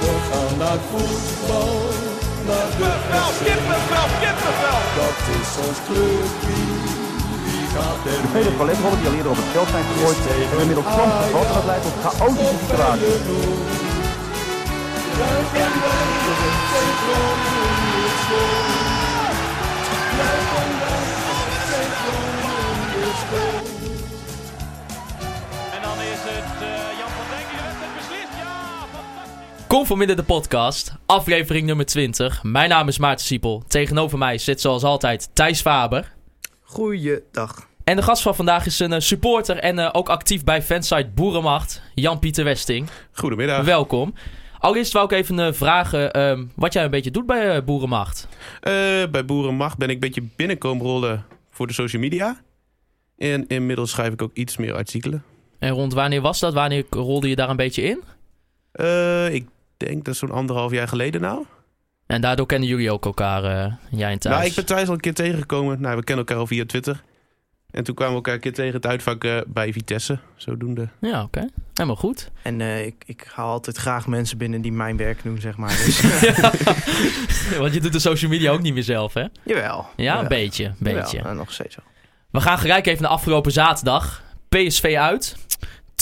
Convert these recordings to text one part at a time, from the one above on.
We gaan naar voetbal, naar de Kippenvel, kippenvel, kippenvel. Dat is ons clubje, De vele paletrollen die al eerder op het veld zijn gegooid, hebben inmiddels soms gevat en dat leidt tot chaotische situaties. En fantastisch. Conforminder de podcast, aflevering nummer 20. Mijn naam is Maarten Siepel. Tegenover mij zit zoals altijd Thijs Faber. Goeiedag. En de gast van vandaag is een eh, supporter en eh, ook actief bij fansite Boerenmacht, Jan-Pieter Westing. Goedemiddag. Welkom. Allereerst wou ik even eh, vragen ehm, wat jij een beetje doet bij Boerenmacht. Eh, bij Boerenmacht ben ik een beetje binnenkomen rollen voor de social media. En inmiddels schrijf ik ook iets meer artikelen. En rond wanneer was dat? Wanneer rolde je daar een beetje in? Eh, ik denk dat zo'n anderhalf jaar geleden nou. En daardoor kennen jullie ook elkaar, eh, jij en Thijs. Nou, ik ben Thijs al een keer tegengekomen. Nou, we kennen elkaar al via Twitter. En toen kwamen we elkaar een keer tegen het uitvak eh, bij Vitesse. Zodoende. Ja, oké. Helemaal goed. En eh, ik, ik haal altijd graag mensen binnen die mijn werk doen, zeg maar. Dus, Want je doet de social media ook niet meer zelf, hè? jawel. Ja, jawel. een beetje. Een beetje. nog steeds wel. We gaan gelijk even naar afgelopen zaterdag. PSV uit.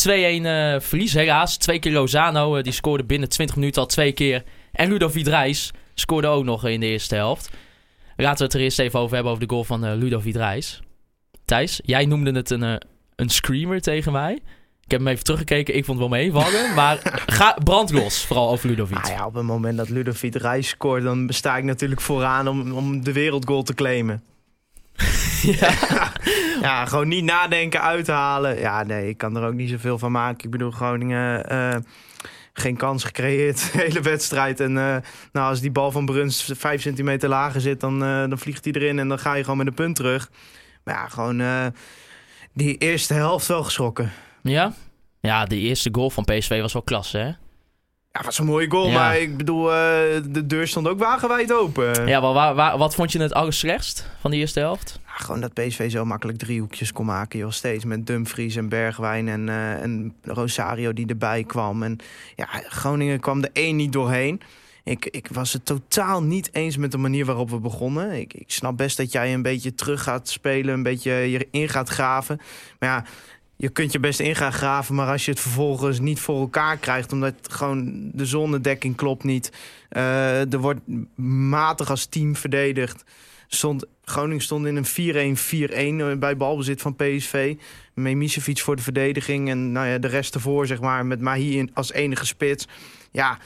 2-1 eh verlies helaas. Twee keer Lozano. eh, die scoorde binnen 20 minuten al twee keer. En Ludovic Reis scoorde ook nog in de eerste helft. Laten we het er eerst even over hebben over de goal van eh, Ludovic Reis. Thijs, jij noemde het een, een screamer tegen mij. Ik heb hem even teruggekeken. Ik vond het wel meevallen. maar ga, brand los, vooral over Ludovic. Nou ja, op het moment dat Ludovic Reis scoort, dan sta ik natuurlijk vooraan om, om de wereldgoal te claimen. ja. Ja, gewoon niet nadenken, uithalen. Ja, nee, ik kan er ook niet zoveel van maken. Ik bedoel, Groningen eh, geen kans gecreëerd de hele wedstrijd. En eh, nou, als die bal van Bruns vijf centimeter lager zit, dan, eh, dan vliegt hij erin en dan ga je gewoon met een punt terug. Maar ja, gewoon die eerste helft wel geschrokken. ja? Ja, de eerste goal van PSV was wel klasse, hè? Ja, was een mooie goal, Ja. maar ik bedoel, de deur stond ook wagenwijd open. Ja, maar waar, waar- wat vond je het allerslechtst van de eerste helft? Gewoon dat PSV zo makkelijk driehoekjes kon maken, joh. Steeds met Dumfries en Bergwijn en, en Rosario die erbij kwam. En ja, Groningen kwam er één niet doorheen. Ik, ik was het totaal niet eens met de manier waarop we begonnen. Ik, ik snap best dat jij een beetje terug gaat spelen, een beetje je in gaat graven. Maar ja, je kunt je best in gaan graven, maar als je het vervolgens niet voor elkaar krijgt, omdat gewoon de zonnedekking klopt niet. eh, er wordt matig als team verdedigd. Stond, Groningen stond in een 4-1-4-1 bij balbezit van PSV. Memisevic voor de verdediging en nou ja, de rest ervoor, zeg maar, met Mahi als enige spits. Ja,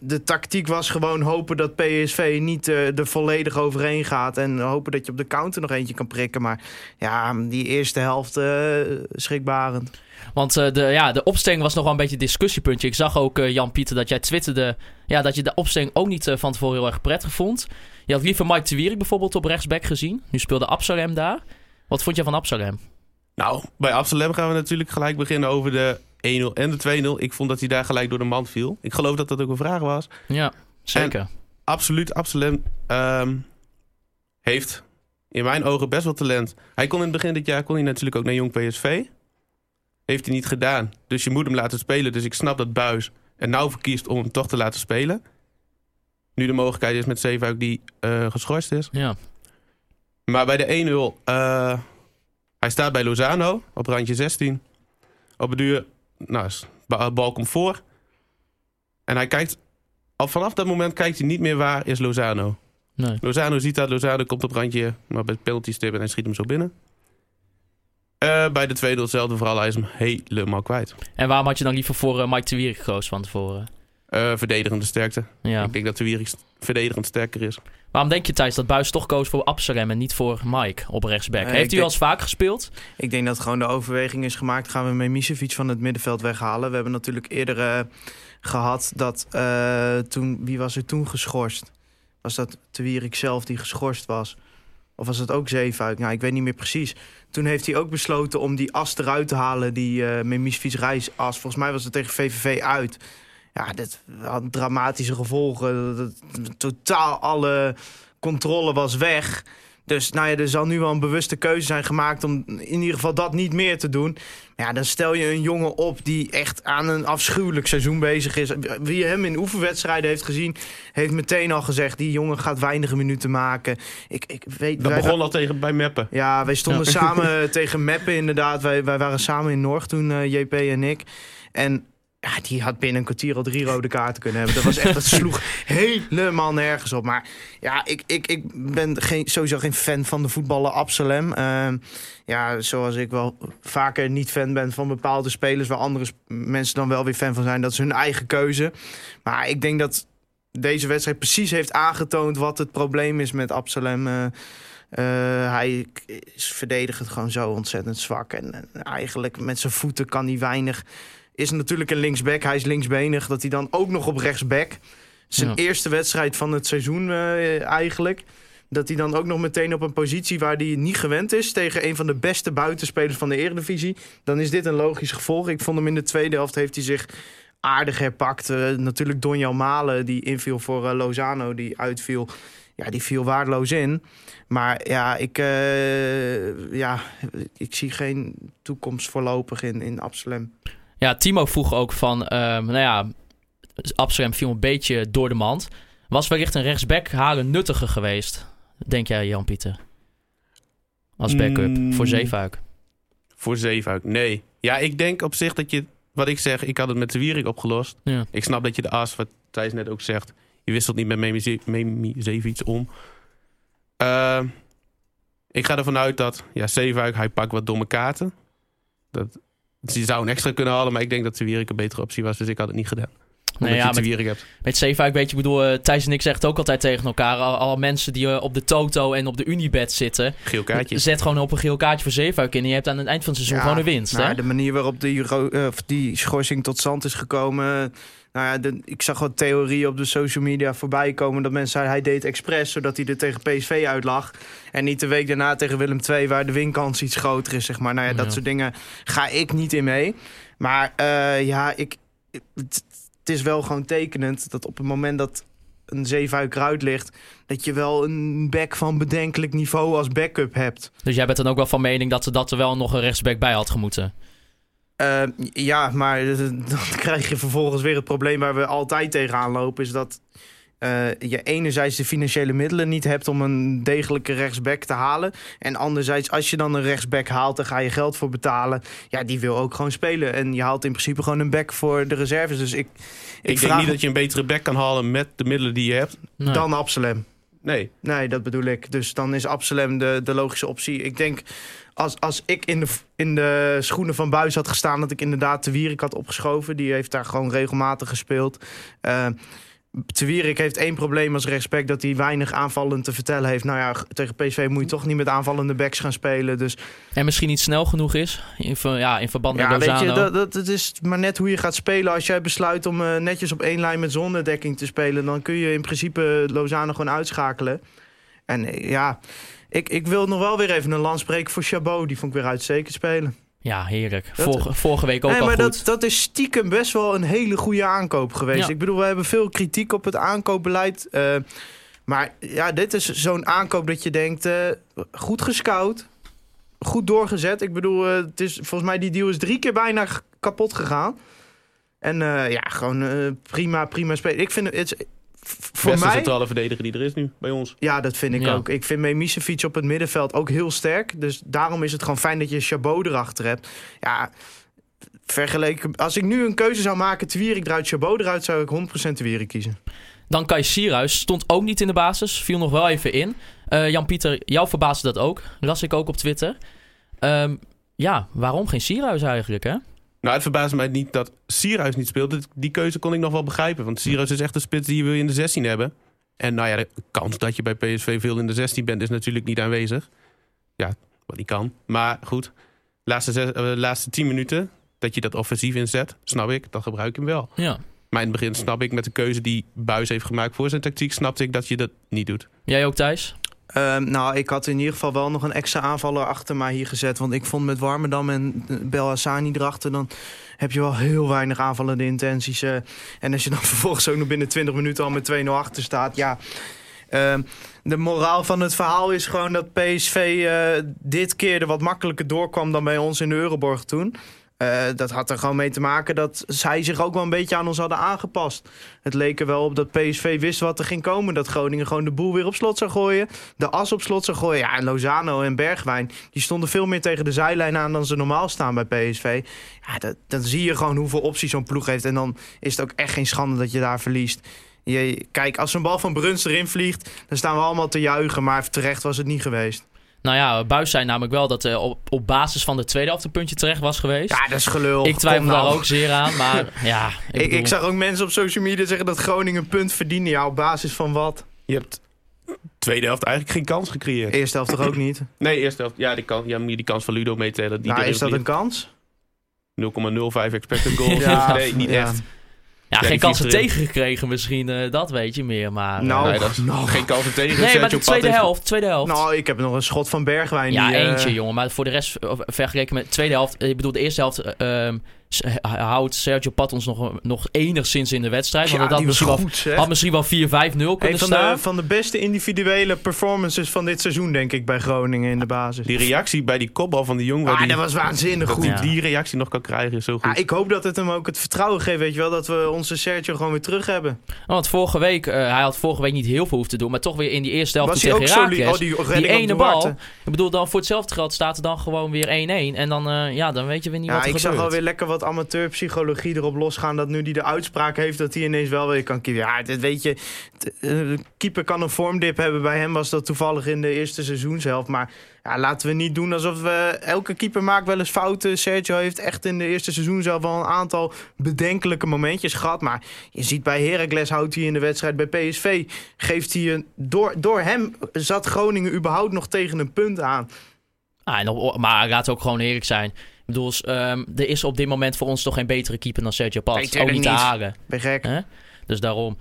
de tactiek was gewoon hopen dat PSV niet eh, er volledig overheen gaat. En hopen dat je op de counter nog eentje kan prikken. Maar ja, die eerste helft eh schrikbarend. Want eh, de, ja, de opstelling was nog wel een beetje discussiepuntje. Ik zag ook, eh, Jan-Pieter, dat jij twitterde... Ja, dat je de opstelling ook niet eh, van tevoren heel erg prettig vond. Je had liever Mike de Wierik bijvoorbeeld op rechtsback gezien. Nu speelde Absalem daar. Wat vond je van Absalem? Nou, bij Amsterdam gaan we natuurlijk gelijk beginnen over de 1-0 en de 2-0. Ik vond dat hij daar gelijk door de mand viel. Ik geloof dat dat ook een vraag was. Ja, zeker. Absoluut, Amsterdam ehm, heeft in mijn ogen best wel talent. Hij kon in het begin dit jaar kon hij natuurlijk ook naar Jong PSV. Heeft hij niet gedaan. Dus je moet hem laten spelen. Dus ik snap dat Buis er nou voor kiest om hem toch te laten spelen. Nu de mogelijkheid is met Zeefuik die eh, geschorst is. Ja. Maar bij de 1-0, eh, hij staat bij Lozano op randje 16. Op het duur, nou, ba- bal komt voor. En hij kijkt, al vanaf dat moment kijkt hij niet meer waar is Lozano. Nee. Lozano ziet dat, Lozano komt op randje, maar bij penalty stip en hij schiet hem zo binnen. Eh, bij de tweede hetzelfde verhaal, hij is hem helemaal kwijt. En waarom had je dan liever voor eh, Mike de Wierik gekozen van tevoren? Eh, verdedigende sterkte. Ja. Ik denk dat de Wierik verdedigend sterker is. Waarom denk je, Thijs, dat Buis toch koos voor Absalem en niet voor Mike op rechtsback? Heeft hij al eens vaak gespeeld? Ik denk dat gewoon de overweging is gemaakt. Gaan we Memisevic van het middenveld weghalen? We hebben natuurlijk eerder eh, gehad dat eh, toen... Wie was er toen geschorst? Was dat de Wierik zelf die geschorst was? Of was het ook Zeefuik? Nou, ik weet niet meer precies. Toen heeft hij ook besloten om die as eruit te halen. Die eh Memisevic reis as. Volgens mij was het tegen VVV uit. Ja, dit had dramatische gevolgen. Dat- dat- totaal alle controle was weg. Dus nou ja, er zal nu wel een bewuste keuze zijn gemaakt om in ieder geval dat niet meer te doen. Ja, dan stel je een jongen op die echt aan een afschuwelijk seizoen bezig is. Wie hem in oefenwedstrijden heeft gezien, heeft meteen al gezegd... die jongen gaat weinige minuten maken. Ik, ik weet, Dat wij- begon al tegen bij Meppen. ja, wij stonden Ja. samen tegen Meppen inderdaad. Wij, wij waren samen in Norg toen, eh, JP en ik. En ja, die had binnen een kwartier al drie rode kaarten kunnen hebben. Dat was echt, dat sloeg helemaal nergens op. Maar ja, ik, ik, ik ben geen, sowieso geen fan van de voetballer Absalem. Ehm, ja, zoals ik wel vaker niet fan ben van bepaalde spelers... waar andere mensen dan wel weer fan van zijn. Dat is hun eigen keuze. Maar ik denk dat deze wedstrijd precies heeft aangetoond... wat het probleem is met Absalem... Eh, eh, hij is verdedigend gewoon zo ontzettend zwak. En, en eigenlijk met zijn voeten kan hij weinig. Is natuurlijk een linksback. Hij is linksbenig. Dat hij dan ook nog op rechtsback. Zijn Ja. eerste wedstrijd van het seizoen eh, eigenlijk. Dat hij dan ook nog meteen op een positie waar hij niet gewend is. Tegen een van de beste buitenspelers van de Eredivisie. Dan is dit een logisch gevolg. Ik vond hem in de tweede helft heeft hij zich aardig herpakt. Eh, natuurlijk Donjel Malen die inviel voor eh, Lozano. Die uitviel. Ja, die viel waardeloos in. Maar ja, ik, ja, ik zie geen toekomst voorlopig in, in Absalem. Ja, Timo vroeg ook van, ehm, nou ja, Absalem viel een beetje door de mand. Was wellicht een rechtsback halen nuttiger geweest, denk jij Jan-Pieter? Als backup Mm. voor Zeefuik. Voor Zeefuik, nee. Ja, ik denk op zich dat je... Wat ik zeg, ik had het met de Wierik opgelost. Ja. Ik snap dat je de as, wat Thijs net ook zegt... Je wisselt niet met Memi Zeefiets om. Eh, ik ga ervan uit dat... Ja, Zeefuik, hij pakt wat domme kaarten. Dat, ze zou een extra kunnen halen, maar ik denk dat de Wierik een betere optie was. Dus ik had het niet gedaan. Nee, ja, je de met, Wierik hebt. met Zeefuik weet je, ik bedoel, eh, Thijs en ik zeggen het ook altijd tegen elkaar. Al, al mensen die eh, op de Toto en op de Unibet zitten, Geel kaartje. zet gewoon op een geel kaartje voor Zeefuik in. En je hebt aan het eind van het seizoen Ja, gewoon een winst. Hè? de manier waarop die, of die schorsing tot stand is gekomen. Nou ja, de- ik zag wat theorieën op de social media voorbij komen. Dat mensen zeiden hij deed expres zodat hij er tegen PSV uit lag. En niet de week daarna tegen Willem II, waar de winkans iets groter is. Zeg maar. Nou ja, dat Ja. soort dingen ga ik niet in mee. Maar eh, ja, ik, het, het is wel gewoon tekenend dat op het moment dat een zeefuik eruit ligt, dat je wel een back van bedenkelijk niveau als backup hebt. Dus jij bent dan ook wel van mening dat, dat er wel nog een rechtsback bij had gemoeten. Eh, ja, maar dan krijg je vervolgens weer het probleem waar we altijd tegenaan lopen. Is dat eh, je enerzijds de financiële middelen niet hebt om een degelijke rechtsback te halen. En anderzijds, als je dan een rechtsback haalt, dan ga je geld voor betalen. Ja, die wil ook gewoon spelen. En je haalt in principe gewoon een back voor de reserves. Dus ik, ik, Ik, denk vraag niet dat je een betere back kan halen met de middelen die je hebt. Nee. dan Absalem. Nee. Nee, dat bedoel ik. Dus dan is Absalem de, de logische optie. Ik denk, als, als ik in de, in de schoenen van Buis had gestaan... dat ik inderdaad Te Wierik had opgeschoven. Die heeft daar gewoon regelmatig gespeeld. Eh Te Wierik heeft één probleem als rechtsback... dat hij weinig aanvallend te vertellen heeft. Nou ja, tegen PSV moet je toch niet met aanvallende backs gaan spelen. Dus En misschien niet snel genoeg is. In, ja, in verband met ja, weet Lozano. je, dat, is maar net hoe je gaat spelen. Als jij besluit om eh, netjes op één lijn met zonnedekking te spelen... dan kun je in principe Lozano gewoon uitschakelen. En eh, ja, ik, ik wil nog wel weer even een lans spreken voor Chabot. Die vond ik weer uitstekend spelen. Ja, heerlijk. Dat- Vorige, vorige week ook Nee, al maar goed. dat, dat is stiekem best wel een hele goede aankoop geweest. Ja. Ik bedoel, we hebben veel kritiek op het aankoopbeleid. eh, maar ja, dit is zo'n aankoop dat je denkt... eh, goed gescout, goed doorgezet. Ik bedoel, eh, het is, volgens mij die deal is drie keer bijna kapot gegaan. En ja, gewoon prima, prima spelen. Ik vind het... voor Beste mij... centrale verdediger die er is nu bij ons. Ja, dat vind ik Ja. ook. Ik vind Memisevic op het middenveld ook heel sterk. Dus daarom is het gewoon fijn dat je Chabot erachter hebt. Ja, vergeleken... Als ik nu een keuze zou maken, Twierik eruit, Chabot eruit... zou ik 100% Twierik kiezen. Dan Kai Sierhuis stond ook niet in de basis. Viel nog wel even in. Eh, Jan-Pieter, jou verbaasde dat ook. Las ik ook op Twitter. Ehm, ja, waarom geen Sierhuis eigenlijk, hè? Nou, het verbaast mij niet dat Sierhuis niet speelt. Die keuze kon ik nog wel begrijpen. Want Sierhuis is echt een spits die je wil in de 16 hebben. En nou ja, de kans dat je bij PSV veel in de 16 bent is natuurlijk niet aanwezig. Ja, wat die kan. Maar goed, laatste, zes, eh, laatste 10 minuten dat je dat offensief inzet, snap ik. Dan gebruik ik hem wel. Ja. Maar in het begin snap ik met de keuze die Buis heeft gemaakt voor zijn tactiek, snapte ik dat je dat niet doet. Jij ook, Thijs? Ehm, nou, ik had in ieder geval wel nog een extra aanvaller achter mij hier gezet. Want ik vond met Warmerdam en eh, Bel Hassani erachter... dan heb je wel heel weinig aanvallende intenties. eh. en als je dan vervolgens ook nog binnen 20 minuten al met 2-0 achter staat... ja, Ehm, de moraal van het verhaal is gewoon dat PSV eh, dit keer er wat makkelijker doorkwam dan bij ons in de Euroborg toen. Eh, dat had er gewoon mee te maken dat zij zich ook wel een beetje aan ons hadden aangepast. Het leek er wel op dat PSV wist wat er ging komen. Dat Groningen gewoon de boel weer op slot zou gooien. De as op slot zou gooien. Ja, en Lozano en Bergwijn, die stonden veel meer tegen de zijlijn aan dan ze normaal staan bij PSV. Ja, dat, dan zie je gewoon hoeveel opties zo'n ploeg heeft. En dan is het ook echt geen schande dat je daar verliest. Je, kijk, als een bal van Bruns erin vliegt, dan staan we allemaal te juichen. Maar terecht was het niet geweest. Nou ja, Buis zei namelijk wel dat uh, op, op basis van de tweede helft een puntje terecht was geweest. Ja, dat is gelul. Ik twijfel daar nou. ook zeer aan, maar ja. Ik, Ik, bedoel- ik zag ook mensen op social media zeggen dat Groningen een punt verdiende. Ja, op basis van wat? Je hebt tweede helft eigenlijk geen kans gecreëerd. Eerste helft toch ook niet? Nee, eerste helft. Ja, die, kan, ja moet je die kans van Ludo meetellen. Die nou, is dat een kans? 0,05 expected goals. Ja, nee, niet ja. echt. Ja, die geen kansen tegengekregen misschien, eh, dat weet je meer. Maar, eh, Nou, nee, dat is nou. geen kansen tegen. nee, maar de tweede helft, tweede helft. Nou, ik heb nog een schot van Bergwijn. ja, die, eh, eentje jongen, maar voor de rest vergeleken met de tweede helft. Ik bedoel, de eerste helft eh, ehm, houdt Sergio Pat ons nog, nog enigszins in de wedstrijd. Want Ja, het had misschien, wel, goed, had misschien wel 4-5-0 kunnen van staan. de, van de beste individuele performances van dit seizoen, denk ik, bij Groningen in de basis. Die reactie bij die kopbal van de jong. waar ah, die, dat was waanzinnig dat goed. die reactie nog kan krijgen is zo goed. Ja, ik hoop dat het hem ook het vertrouwen geeft, weet je wel, dat we onze Sergio gewoon weer terug hebben. Want vorige week, eh, hij had vorige week niet heel veel hoeven te doen. Maar toch weer in die eerste helft Was tegen Heracles. oh, die die ene bal. Ik bedoel, dan voor hetzelfde geld staat er dan gewoon weer 1-1. En dan, eh, ja, dan weet je weer niet Ja, wat er ik zag alweer lekker wat amateurpsychologie erop losgaan. Dat nu die de uitspraak heeft, dat hij ineens wel weer kan keeper. Ja, dit weet je. eh, De keeper kan een vormdip hebben. Bij hem was dat toevallig in de eerste seizoenshelft. Maar ja, laten we niet doen alsof we. Elke keeper maakt wel eens fouten. Sergio heeft echt in de eerste seizoenshelft wel een aantal bedenkelijke momentjes gehad. Maar je ziet bij Heracles houdt hij in de wedstrijd. Bij PSV geeft hij een. Door, door hem zat Groningen überhaupt nog tegen een punt aan. Ah, en op- maar we ook gewoon eerlijk zijn. Bedoel, ehm, er is op dit moment voor ons toch geen betere keeper dan Sergio Pat. Nee, ook niet te halen. Ben gek? Dus daarom.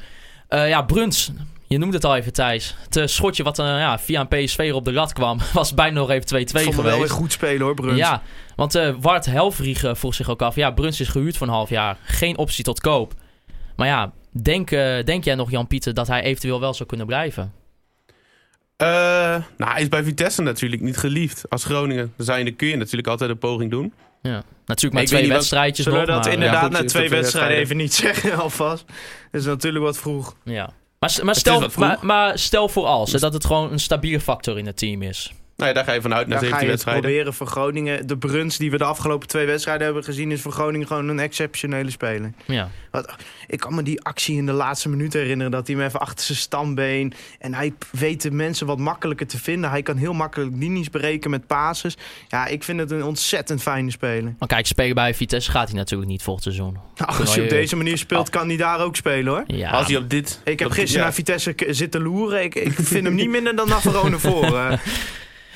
Eh, ja, Bruns. Je noemde het al even, Thijs. Het eh, schotje wat eh, ja, via een PSV op de lat kwam, was bijna nog even 2-2 Ik vond geweest. wel weer goed spelen hoor, Bruns. Ja, want eh Wart Helvrieg vroeg zich ook af. Ja, Bruns is gehuurd voor een half jaar. Geen optie tot koop. Maar ja, denk, denk jij nog, Jan-Pieter, dat hij eventueel wel zou kunnen blijven? Eh, nou, hij is bij Vitesse natuurlijk niet geliefd. Als Groningen zijnde kun je natuurlijk altijd een poging doen. Ja. Natuurlijk maar Ik twee wedstrijdjes Zullen nog. we dat maar, inderdaad goed, na twee wedstrijden even niet zeggen alvast? Dat is natuurlijk wat vroeg. Ja. Maar, maar, stel, wat vroeg. maar, maar stel voor als, hè, dat het gewoon een stabiele factor in het team is. Nou ja, daar ga je vanuit na Dan ga 17 je het wedstrijden. proberen voor Groningen. De Bruns die we de afgelopen twee wedstrijden hebben gezien... is voor Groningen gewoon een exceptionele speler. Ja. Wat, ik kan me die actie in de laatste minuut herinneren... dat hij hem even achter zijn stambeen... en hij weet de mensen wat makkelijker te vinden. Hij kan heel makkelijk linies breken met passes. Ja, ik vind het een ontzettend fijne speler. Maar kijk, spelen bij Vitesse gaat hij natuurlijk niet volgend seizoen. Nou, als je op deze manier speelt, kan hij daar ook spelen, hoor. Ja, Als hij op dit... Ik heb gisteren ja. naar Vitesse zitten loeren. Ik, ik vind hem niet minder dan Navarone voor. eh.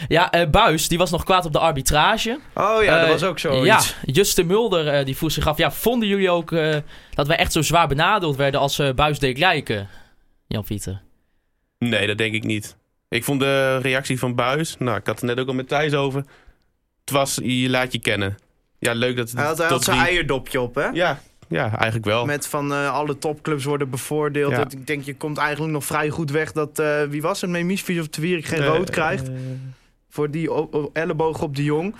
Ja eh, Buis, die was nog kwaad op de arbitrage. Oh ja, dat Eh, was ook zo. Ja, Justin Mulder eh, die vroeg zich af. Ja, vonden jullie ook eh, dat wij echt zo zwaar benadeeld werden als eh Buis deed lijken? Jan-Pieter. Nee, dat denk ik niet. Ik vond de reactie van Buis... Nou, ik had het net ook al met Thijs over. Het was, je laat je kennen. Ja, leuk dat het Hij had, hij tot had zijn die- eierdopje op, hè? Ja, ja, eigenlijk wel. Met van eh, alle topclubs worden bevoordeeld. Ja. Ik denk, je komt eigenlijk nog vrij goed weg dat... eh, wie was het? Memisfiets of Twierik geen rood krijgt. Voor die elleboog op de Jong.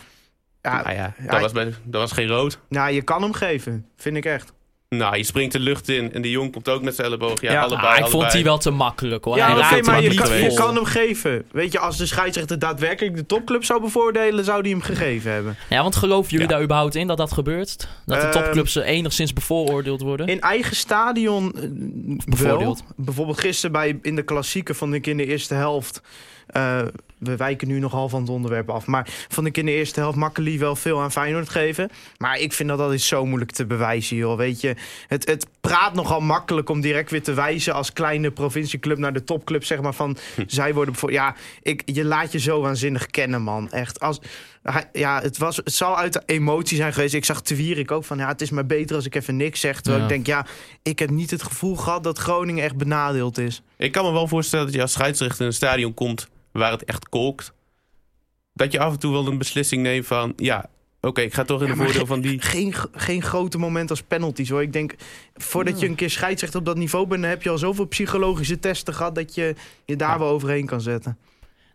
Ja, nou ja, ja, dat, was bij, dat was geen rood. nou, je kan hem geven. Vind ik echt. Nou, je springt de lucht in en die jong komt ook met zijn elleboog. Ja, Ja. allebei, Ah, ik allebei. vond die wel te makkelijk hoor. ja, oké, maar je niet kan, je kan hem geven. Weet je, als de scheidsrechter daadwerkelijk de topclub zou bevoordelen... zou die hem gegeven hebben. Ja, want geloven jullie Ja. daar überhaupt in dat dat gebeurt? Dat de Ehm, topclubs enigszins bevooroordeeld worden? In eigen stadion eh, Bevoordeeld. wel. Bijvoorbeeld gisteren bij, in de klassieker vond ik in de eerste helft... eh, we wijken nu nogal van het onderwerp af. Maar vond ik in de eerste helft Makkeli wel veel aan Feyenoord geven. Maar ik vind dat dat is zo moeilijk te bewijzen, joh. Weet je, het, het praat nogal makkelijk om direct weer te wijzen... als kleine provincieclub naar de topclub, zeg maar, van... zij worden... bevo- Ja, ik, je laat je zo waanzinnig kennen, man. Echt, als... Ja, het, was, het zal uit de emotie zijn geweest. Ik zag Twierik ook van, ja, het is maar beter als ik even niks zeg. Terwijl Ja. ik denk, ja, ik heb niet het gevoel gehad dat Groningen echt benadeeld is. Ik kan me wel voorstellen dat je als scheidsrechter in een stadion komt waar het echt kolkt. Dat je af en toe wel een beslissing neemt van, ja, Oké, ik ga toch in Ja, de voordeel ge- van die... Geen, geen grote moment als penalties hoor. Ik denk, voordat je een keer scheidsrechter op dat niveau bent... heb je al zoveel psychologische testen gehad... dat je je daar wel overheen kan zetten.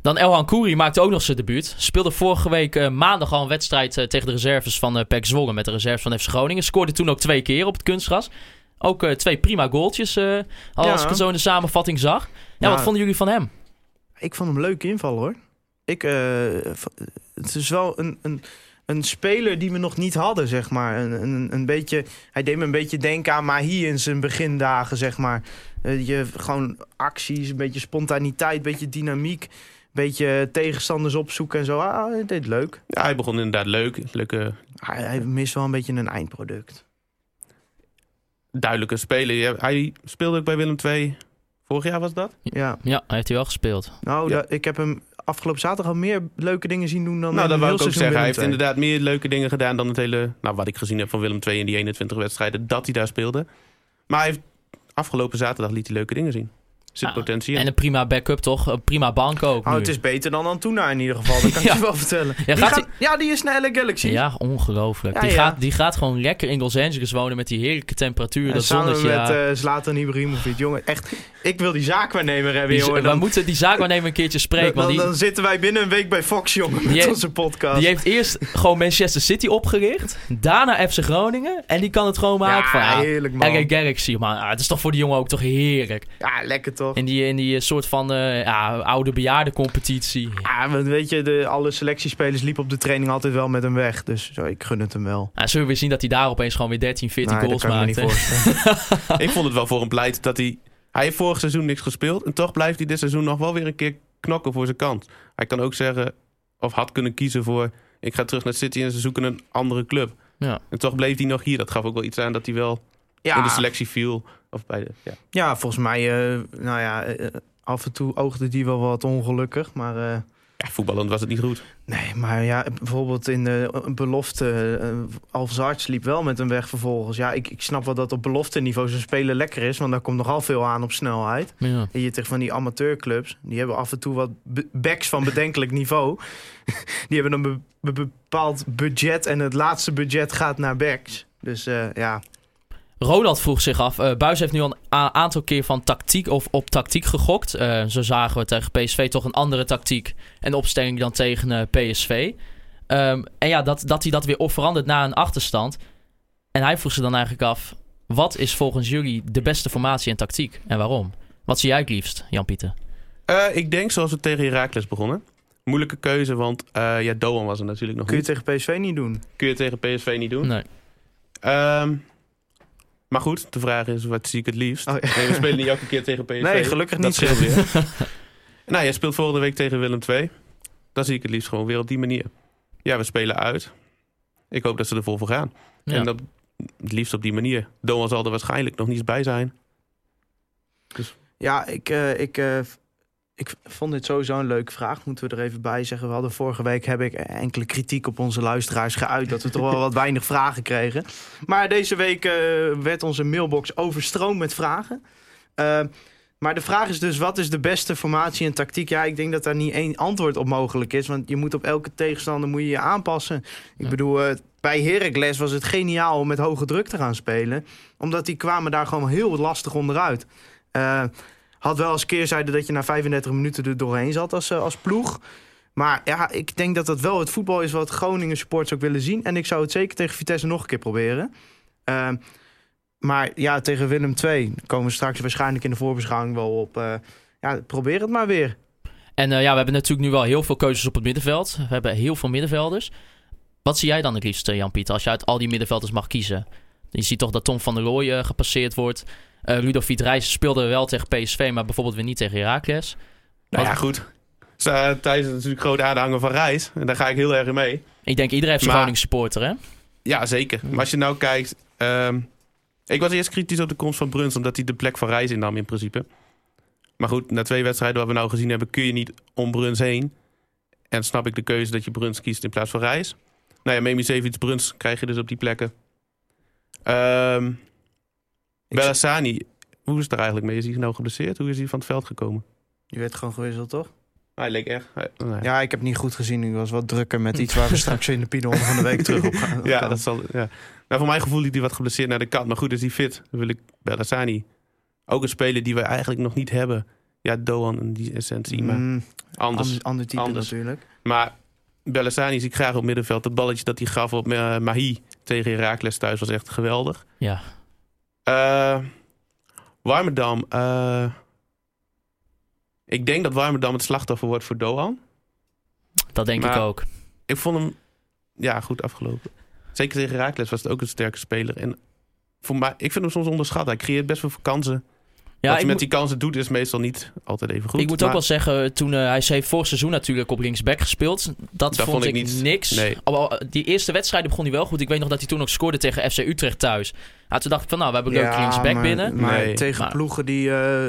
Dan Elhan Kouri maakte ook nog zijn debuut. Speelde vorige week eh, maandag al een wedstrijd eh, tegen de reserves van eh PEC Zwolle met de reserves van FC Groningen. Scoorde toen ook twee keer op het kunstgras. Ook eh, twee prima goaltjes, eh, als Ja. ik het zo in de samenvatting zag. Ja, Ja. wat vonden jullie van hem? Ik vond hem leuk invallen hoor. Ik, eh, het is wel een, een, een speler die we nog niet hadden, zeg maar. Een, een, een beetje, hij deed me een beetje denken aan Mahi in zijn begindagen, zeg maar. Eh, je, gewoon acties, een beetje spontaniteit, een beetje dynamiek. Een beetje tegenstanders opzoeken en zo. Ah, hij deed leuk. Ja, hij begon inderdaad leuk. Leuke, Hij, hij mist wel een beetje een eindproduct. duidelijke speler. Hij speelde ook bij Willem II. Vorig jaar was dat? Ja, Ja, hij heeft hij wel gespeeld. nou, Ja. ik heb hem afgelopen zaterdag al meer leuke dingen zien doen dan nou, dat wou ik ook zeggen. Hij heeft II. inderdaad meer leuke dingen gedaan dan het hele... Nou, wat ik gezien heb van Willem II in die 21 wedstrijden. Dat hij daar speelde. Maar hij heeft, afgelopen zaterdag liet hij leuke dingen zien. Zit potentie in. En een prima backup toch? Een prima bank ook Oh, nu. het is beter dan Antuna in ieder geval, dat kan ik je wel vertellen. Ja, die gaat gaat- ja, die is naar LA Galaxy. Ja, ongelooflijk. Ja, die, ja. Gaat, die gaat gewoon lekker in Los Angeles wonen met die heerlijke temperatuur. En Dat samen zonnetje. met ja. eh Zlatan Ibrahimovic. Jongen, echt, ik wil die zaakwaarnemer hebben, jongen. we Dan, moeten die zaakwaarnemer een keertje spreken. dan, dan zitten wij binnen een week bij Fox, jongen, met onze podcast. Die heeft eerst gewoon Manchester City opgericht. Daarna FC Groningen. En die kan het gewoon maken van... ja, Ja, heerlijk, man. LA Galaxy, man. Ah, het is toch voor die jongen ook toch heerlijk. Ja, lekker toch? In die, in die eh, soort van eh, ja, oude bejaardencompetitie. Ja, want weet je, de, alle selectiespelers liepen op de training altijd wel met hem weg. Dus zo, ik gun het hem wel. Ja, zullen we weer zien dat hij daar opeens gewoon weer 13, 14 Nee, goals ik maakt. Ik vond het wel voor hem pleit dat hij... Hij heeft vorig seizoen niks gespeeld. En toch blijft hij dit seizoen nog wel weer een keer knokken voor zijn kant. Hij kan ook zeggen, of had kunnen kiezen voor... Ik ga terug naar City en ze zoeken een andere club. Ja. En toch bleef hij nog hier. Dat gaf ook wel iets aan dat hij wel in de selectie viel. Of bij de, ja. ja, volgens mij, eh, nou ja, eh, af en toe oogde die wel wat ongelukkig. Maar eh, ja, voetballend was het niet goed. nee, maar ja, bijvoorbeeld in de een belofte, uh, Alves Arts liep wel met hem weg vervolgens. Ja, ik, ik snap wel dat op belofte niveau zijn spelen lekker is, want daar komt nogal veel aan op snelheid. Ja. En je tegen van die amateurclubs, die hebben af en toe wat backs van bedenkelijk niveau. die hebben een be- be- bepaald budget en het laatste budget gaat naar backs. Dus eh, ja, Roland vroeg zich af. eh Buis heeft nu al een aantal keer van tactiek of op tactiek gegokt. Eh, zo zagen we tegen PSV toch een andere tactiek en opstelling dan tegen eh, PSV. Ehm, en ja, dat, dat hij dat weer op verandert na een achterstand. En hij vroeg zich dan eigenlijk af: wat is volgens jullie de beste formatie en tactiek en waarom? Wat zie jij het liefst, Jan-Pieter? Eh, ik denk zoals we tegen Heracles begonnen. Moeilijke keuze, want eh, ja, Doan was er natuurlijk nog kun je niet. tegen PSV niet doen. Kun je tegen PSV niet doen. Nee. Ehm, maar goed, de vraag is, wat zie ik het liefst? Oh, ja. Nee, we spelen niet elke keer tegen PSV. Nee, gelukkig Dat niet, zeg. weer. nou, jij speelt volgende week tegen Willem II. Dan zie ik het liefst gewoon weer op die manier. Ja, we spelen uit. Ik hoop dat ze er vol voor gaan. Ja. En dat het liefst op die manier. Doan zal er waarschijnlijk nog niet bij zijn. Ja, ik, eh, ik, eh, ik vond dit sowieso een leuke vraag. Moeten we er even bij zeggen. We hadden vorige week heb ik enkele kritiek op onze luisteraars geuit. Dat we toch wel wat weinig vragen kregen. Maar deze week eh, werd onze mailbox overstroomd met vragen. Eh, maar de vraag is dus, wat is de beste formatie en tactiek? Ja, ik denk dat daar niet één antwoord op mogelijk is. Want je moet op elke tegenstander moet je, je aanpassen. Ik Ja. bedoel, eh, bij Heracles was het geniaal om met hoge druk te gaan spelen. Omdat die kwamen daar gewoon heel lastig onderuit. Eh, had wel als keerzijde dat je na 35 minuten er doorheen zat als, eh, als ploeg. Maar ja, ik denk dat dat wel het voetbal is wat Groningen supporters ook willen zien. En ik zou het zeker tegen Vitesse nog een keer proberen. Eh, maar ja, tegen Willem II komen we straks waarschijnlijk in de voorbeschouwing wel op. eh, ja, probeer het maar weer. En eh, ja, we hebben natuurlijk nu wel heel veel keuzes op het middenveld. We hebben heel veel middenvelders. Wat zie jij dan het liefst, Jan-Pieter, als je uit al die middenvelders mag kiezen? Je ziet toch dat Tom van der eh, gepasseerd wordt. Eh Ludovic Reis speelde wel tegen PSV, maar bijvoorbeeld weer niet tegen Heracles. Nou ja, Wat- goed. Uh, Thijs is natuurlijk groot aanhanger van Reis. En daar ga ik heel erg in mee. Ik denk iedereen heeft zijn Maar- supporter, hè? Ja, zeker. Maar als je nou kijkt... ehm, ik was eerst kritisch op de komst van Bruns... omdat hij de plek van Reis innam in principe. Maar goed, na twee wedstrijden wat we nou gezien hebben... kun je niet om Bruns heen. En snap ik de keuze dat je Bruns kiest in plaats van Reis. Nou ja, Memisevic, Bruns krijg je dus op die plekken. Ehm Ik Bellassani, hoe is het er eigenlijk mee? Is hij nou geblesseerd? Hoe is hij van het veld gekomen? Je werd gewoon gewisseld, toch? Hij leek echt... hij- nee. Ja, ik heb niet goed gezien. Ik was wat drukker met iets waar we straks in de Pidon van de week terug op gaan. Ja, dat zal. Ja. Nou, voor mijn gevoel liep hij wat geblesseerd naar de kant. Maar goed, is hij fit. Dan wil ik Bellassani. Ook een speler die we eigenlijk nog niet hebben. Ja, Doan in die essentie. Maar Mm, anders. ander, ander type anders. natuurlijk. Maar Bellassani zie ik graag op middenveld. Het balletje dat hij gaf op eh, Mahi tegen Herakles thuis was echt geweldig. Ja. Warmerdam. eh, ik denk dat Warmerdam het slachtoffer wordt voor Doan. Dat denk ik ook. Ik vond hem ja, goed afgelopen. Zeker tegen Herakles was het ook een sterke speler. En voor mij, ik vind hem soms onderschat. Hij creëert best wel veel kansen. Ja, Wat hij met die kansen doet is meestal niet altijd even goed. ik moet maar- ook wel zeggen, toen eh, hij heeft vorig seizoen natuurlijk op linksback gespeeld. Dat, vond, vond ik niet. niks. Nee. Al- al- die eerste wedstrijden begon hij wel goed. Ik weet nog dat hij toen ook scoorde tegen FC Utrecht thuis. Ja, toen dacht ik van, nou, we hebben een leuke linksback maar, binnen. Maar Nee. tegen Maar- ploegen die eh,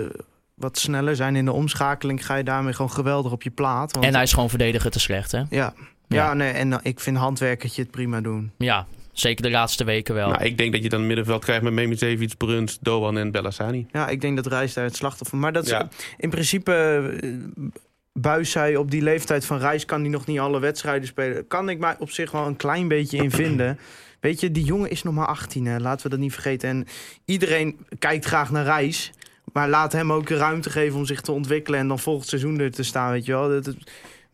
wat sneller zijn in de omschakeling... ga je daarmee gewoon geweldig op je plaat. Want, En hij is gewoon verdediger te slecht, hè? ja. Ja. Ja, nee, en ik vind handwerkertje het prima doen. Ja, zeker de laatste weken wel. Nou, ik denk dat je dan een middenveld krijgt met Memicevic, Bruns, Doan en Bellassani. Ja, ik denk dat Reis daar het slachtoffer... Maar dat is, Ja. in principe... eh, Buis zei op die leeftijd van Reis kan hij nog niet alle wedstrijden spelen. Kan ik mij op zich wel een klein beetje in vinden. Weet je, die jongen is nog maar 18, hè. laten we dat niet vergeten. En iedereen kijkt graag naar Reis. Maar laat hem ook de ruimte geven om zich te ontwikkelen en dan volgend seizoen er te staan, weet je wel. Het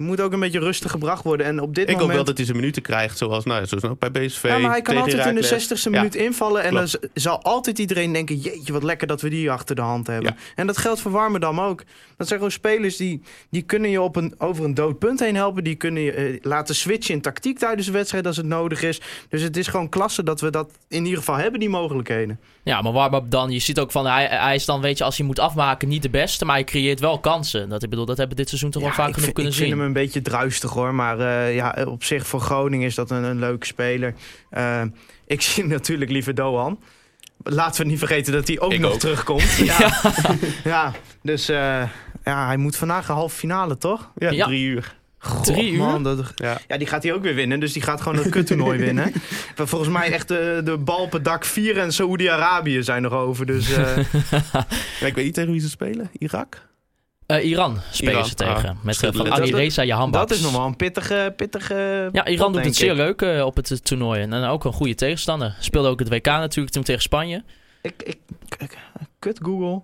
moet ook een beetje rustig gebracht worden. En op dit Ik hoop moment... wel dat hij zijn minuten krijgt, zoals, nou, zoals ook bij BSV. Ja, maar hij kan altijd in de Heracles. 60ste Ja. minuut invallen. En klopt. dan zal altijd iedereen denken: jeetje, wat lekker dat we die achter de hand hebben. Ja. En dat geldt voor Warmerdam ook. Dat zijn gewoon spelers die, die kunnen je op een, over een dood punt heen helpen. Die kunnen je eh, laten switchen in tactiek tijdens de wedstrijd als het nodig is. Dus het is gewoon klasse dat we dat in ieder geval hebben, die mogelijkheden. Ja, maar waar dan? Je ziet ook van, hij, hij is dan, weet je, als hij moet afmaken, niet de beste. Maar hij creëert wel kansen. Dat, ik bedoel, dat hebben we dit seizoen toch wel vaak genoeg kunnen ik vind zien. Een beetje druistig hoor. Maar eh, ja, op zich voor Groningen is dat een, een leuke speler. Eh, ik zie natuurlijk liever Doan. Laten we niet vergeten dat hij ook Ik nog ook. terugkomt. Ja, ja dus eh, ja, hij moet vandaag een halve finale, toch? Ja, Ja. drie uur. God, Drie uur? Man, dat, Ja. ja, die gaat hij ook weer winnen. Dus die gaat gewoon het kuttoernooi winnen. Volgens mij echt de, de bal het dak 4 en Saoedi-Arabië zijn nog over. Dus eh, Ja, ik weet niet tegen wie ze spelen. Irak? Eh, Iran spelen Iran, ze tegen. ah, met eh, van Dat- Alireza Jahanbaks. dat is nog wel een pittige... pittige Ja, Iran pot, doet het zeer ik. leuk eh, op het toernooi. En ook een goede tegenstander. Speelde ook het WK natuurlijk toen tegen Spanje. Ik, ik, ik- kut Google.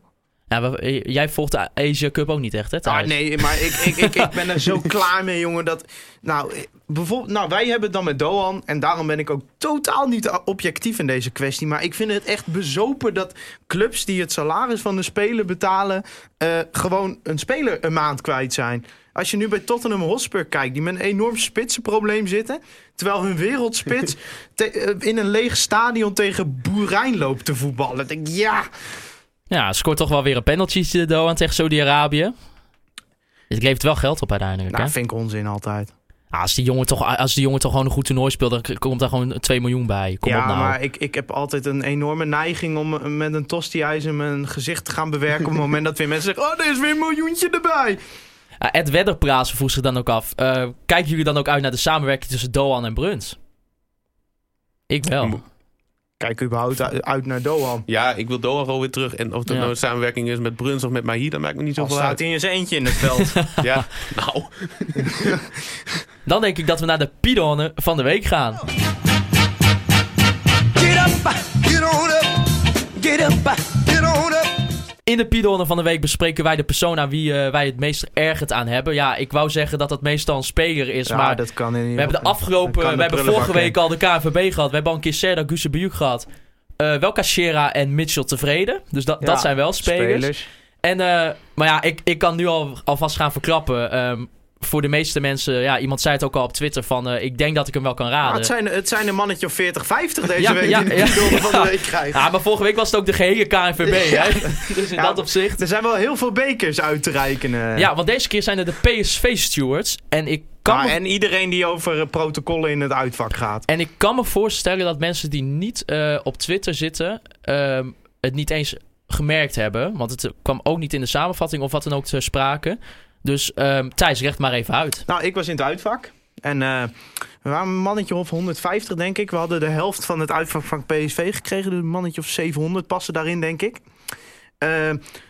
We- eh, jij volgt de Asia Cup ook niet echt, hè? Ah, nee, maar ik, ik, ik, ik ben er zo klaar mee, jongen. Dat, nou, bijvoorbeeld, nou, wij hebben het dan met Doan. En daarom ben ik ook totaal niet objectief in deze kwestie. Maar ik vind het echt bezopen dat clubs die het salaris van de speler betalen... eh, gewoon een speler een maand kwijt zijn. Als je nu bij Tottenham Hotspur kijkt, die met een enorm spitsenprobleem zitten... terwijl hun wereldspits te- eh, in een leeg stadion tegen Boerijn loopt te voetballen. Denk ik, ja... Ja, scoort toch wel weer een penalty de Doan tegen Saudi-Arabië. Het levert wel geld op uiteindelijk, Nou, hè? vind ik onzin altijd. Ah, als, die jongen toch, als die jongen toch gewoon een goed toernooi speelt, dan komt daar gewoon 2 miljoen bij. Kom ja, op nou. maar ik, ik heb altijd een enorme neiging om eh, met een tosti-ijzer mijn gezicht te gaan bewerken. op het moment dat weer mensen zeggen: Oh, er is weer een miljoentje erbij. Ah, Ed Wedderpraat vroeg zich dan ook af. eh, kijken jullie dan ook uit naar de samenwerking tussen Doan en Bruns? Ik wel. Kijk überhaupt uit, naar Doan. Ja, ik wil Doan gewoon weer terug. En of Ja. nou een samenwerking is met Bruns of met Mahi, dat maakt me niet zoveel staat uit. hij in zijn eentje in het veld. Ja, nou. Dan denk ik dat we naar de Pidone van de week gaan. Get up, get on up, get up. In de Pidone van de week bespreken wij de persoon aan wie eh, wij het meest ergert aan hebben. Ja, ik wou zeggen dat dat meestal een speler is, ja, maar dat kan in we hebben de afgelopen... de We hebben vorige week al de KNVB gehad. We hebben al een keer Serda Gusebujuk gehad. Eh wel Cachera en Mitchell tevreden. Dus dat, dat zijn wel spelers. spelers. En, eh, maar ja, ik, ik kan nu al, alvast gaan verklappen. Ehm, voor de meeste mensen, ja, iemand zei het ook al op Twitter van... eh, ik denk dat ik hem wel kan raden. het, zijn, het zijn een mannetje of 40, 50 deze Ja, week ja, die de ja, Pidon van ja. de week krijgt. Ja, maar vorige week was het ook de gehele KNVB, hè? Dus in Ja, dat opzicht... Er zijn wel heel veel bekers uit te reiken. Ja, want deze keer zijn er de PSV-stewards. En ik kan me en iedereen die over protocollen in het uitvak gaat. En ik kan me voorstellen dat mensen die niet eh, op Twitter zitten, ehm, het niet eens gemerkt hebben. Want het kwam ook niet in de samenvatting of wat dan ook ter sprake. Dus ehm, Thijs, recht maar even uit. Nou, ik was in het uitvak. En eh, we waren een mannetje of 150, denk ik. We hadden de helft van het uitvak van PSV gekregen. Dus een mannetje of 700 passen daarin, denk ik. Eh,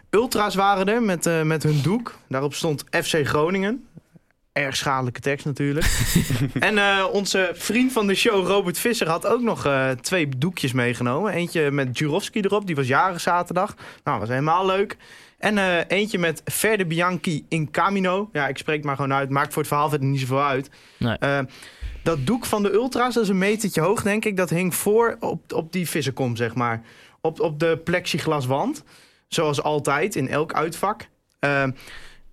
Ultra's waren er met, eh, met hun doek. Daarop stond FC Groningen. Erg schadelijke tekst natuurlijk. en eh, onze vriend van de show, Robert Visser, had ook nog eh, twee doekjes meegenomen. Eentje met Jurovski erop, die was jaren zaterdag. Nou, was helemaal leuk. En eh, eentje met Verde Bianchi in Camino. Ja, ik spreek maar gewoon uit. Maakt voor het verhaal verder niet zoveel uit. Nee. Dat doek van de Ultra's, dat is een metertje hoog, denk ik. Dat hing voor op, op die vissenkom, zeg maar. Op, op de plexiglaswand. Zoals altijd, in elk uitvak.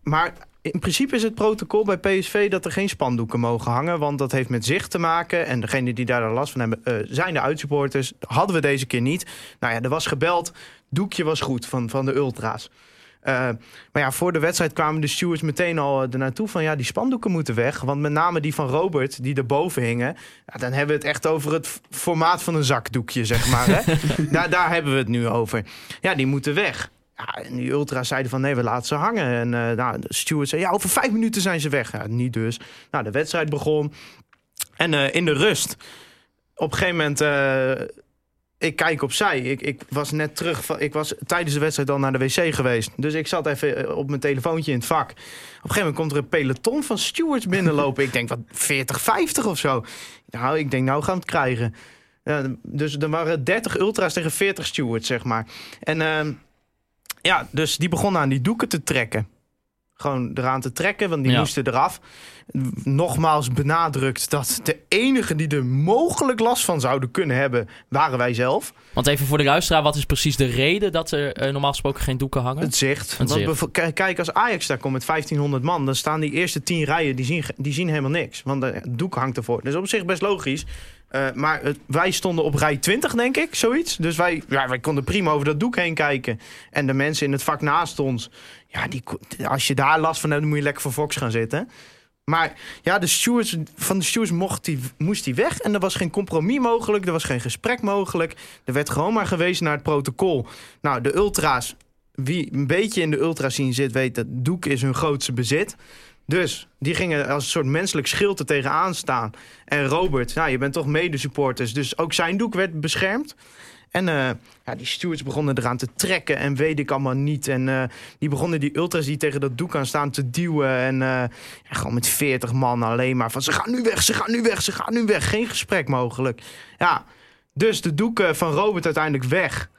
Maar in principe is het protocol bij PSV dat er geen spandoeken mogen hangen. Want dat heeft met zicht te maken. En degene die daar last van hebben, eh, zijn de uitsupporters. Hadden we deze keer niet. Nou ja, er was gebeld. Doekje was goed van, van de Ultra's. Eh, maar ja, voor de wedstrijd kwamen de stewards meteen al eh, er naartoe van... ja, die spandoeken moeten weg. Want met name die van Robert, die erboven hingen... Ja, dan hebben we het echt over het formaat van een zakdoekje, zeg maar. Hè? daar, daar hebben we het nu over. Ja, die moeten weg. Ja, en die ultra's zeiden van nee, we laten ze hangen. En eh, nou, steward zei, ja, over vijf minuten zijn ze weg. Ja, niet dus. Nou, de wedstrijd begon. En eh, in de rust, op een gegeven moment... eh, ik kijk opzij. Ik, ik was net terug. Van, ik was tijdens de wedstrijd al naar de wc geweest. Dus ik zat even op mijn telefoontje in het vak. Op een gegeven moment komt er een peloton van stewards binnenlopen. ik denk wat 40, 50 of zo. Nou, ik denk nou gaan we het krijgen. Dus er waren 30 ultra's tegen 40 stewards, zeg maar. En ehm, ja, dus die begonnen aan die doeken te trekken. Gewoon eraan te trekken, want die Ja. moesten eraf. Nogmaals benadrukt dat de enige die er mogelijk last van zouden kunnen hebben, waren wij zelf. Want even voor de luisteraar, wat is precies de reden dat er eh, normaal gesproken geen doeken hangen? Het zicht. Het Want zicht. Kijk, als Ajax daar komt met 1500 man, dan staan die eerste 10 rijen, die zien, die zien helemaal niks. Want de doek hangt ervoor. Dat is op zich best logisch. Eh, maar wij stonden op rij 20, denk ik, zoiets. Dus wij, ja, wij konden prima over dat doek heen kijken. En de mensen in het vak naast ons, ja, die, als je daar last van hebt, dan moet je lekker voor Fox gaan zitten. Maar ja, de stewards, van de stewards mocht die, moest hij weg. En er was geen compromis mogelijk. Er was geen gesprek mogelijk. Er werd gewoon maar gewezen naar het protocol. Nou, de ultra's. Wie een beetje in de ultra zien zit, weet dat doek is hun grootste bezit. Dus die gingen als een soort menselijk schild er tegenaan staan. En Robert, nou, je bent toch medesupporters. Dus ook zijn doek werd beschermd. En eh, ja, die stewards begonnen eraan te trekken en weet ik allemaal niet. En eh, die begonnen die ultras die tegen dat doek aan staan te duwen. En eh, ja, gewoon met 40 man alleen maar van ze gaan nu weg, ze gaan nu weg, ze gaan nu weg. Geen gesprek mogelijk. Ja, dus de doeken van Robert uiteindelijk weg.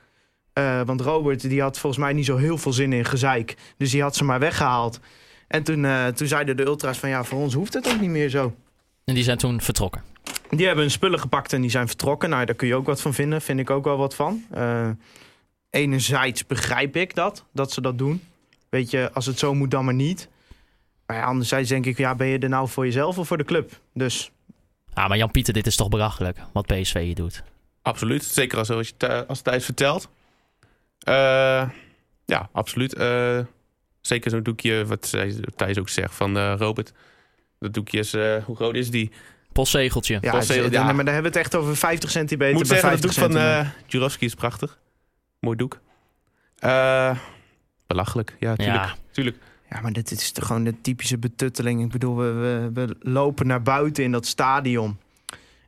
Want Robert die had volgens mij niet zo heel veel zin in gezeik. Dus die had ze maar weggehaald. En toen, eh, toen zeiden de ultras van ja, voor ons hoeft het ook niet meer zo. En die zijn toen vertrokken. Die hebben hun spullen gepakt en die zijn vertrokken. Nou, daar kun je ook wat van vinden. Vind ik ook wel wat van. Eh, enerzijds begrijp ik dat, dat ze dat doen. Weet je, als het zo moet, dan maar niet. Maar ja, anderzijds denk ik, ja, ben je er nou voor jezelf of voor de club? Dus Ah, maar Jan-Pieter, dit is toch belachelijk wat PSV hier doet. Absoluut. Zeker als, als, je als Thijs vertelt. Eh, ja, absoluut. Eh, zeker zo'n doekje, wat Thijs ook zegt van eh, Robert. Dat doekje is, eh, hoe groot is die? Postzegeltje. ja, maar daar hebben we het echt over 50 centimeter Ik moet bij zeggen, 50 doek van centimeter. eh Jurovski is prachtig. Mooi doek. Eh, belachelijk, ja, tuurlijk. Ja. tuurlijk. Ja, maar dit is toch gewoon de typische betutteling. Ik bedoel, we, we, we lopen naar buiten in dat stadion.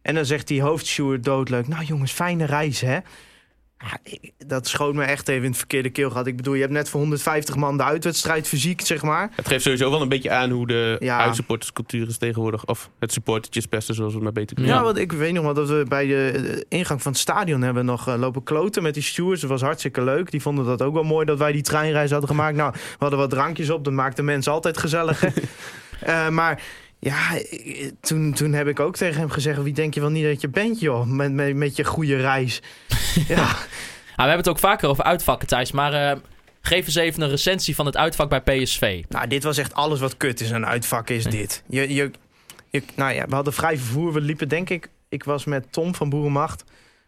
En dan zegt die hoofdsteward doodleuk... Nou jongens, fijne reis, hè? Dat schoot me echt even in het verkeerde keelgat. Ik bedoel, je hebt net voor 150 man de uitwedstrijd fysiek, zeg maar. Het geeft sowieso wel een beetje aan hoe de Ja. uitsupporterscultuur is tegenwoordig. Of het supportertjespesten, zoals we het maar beter kunnen Ja, Ja. want ik weet nog wel dat we bij de ingang van het stadion hebben nog eh, lopen kloten met die stewards. Dat was hartstikke leuk. Die vonden dat ook wel mooi dat wij die treinreis hadden gemaakt. Nou, we hadden wat drankjes op. Dat maakt de mensen altijd gezellig. Eh, maar ja, toen, toen heb ik ook tegen hem gezegd... wie denk je wel niet dat je bent, joh? Met, met, met je goede reis. ja, Ah, we hebben het ook vaker over uitvakken, Thijs. Maar eh, geef eens even een recensie van het uitvak bij PSV. nou, dit was echt alles wat kut is aan uitvakken, is dit. Je, je, je, nou ja, we hadden vrij vervoer. We liepen, denk ik... Ik was met Tom van Boerenmacht...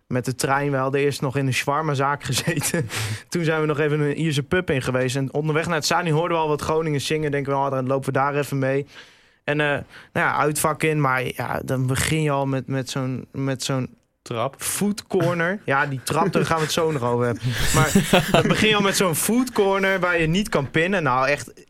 met de trein. We hadden eerst nog in een shawarma-zaak gezeten. Toen zijn we nog even een Ierse pub in geweest. En onderweg naar het stadion hoorden we al wat Groningen zingen. Denken we, oh, dan lopen we daar even mee. En eh, nou ja, uitvak in. Maar ja, dan begin je al met, met zo'n met zo'n Trap. food corner. Ja, die trap, daar gaan we het zo nog over hebben. Maar dan begin je al met zo'n food corner waar je niet kan pinnen. Nou, echt...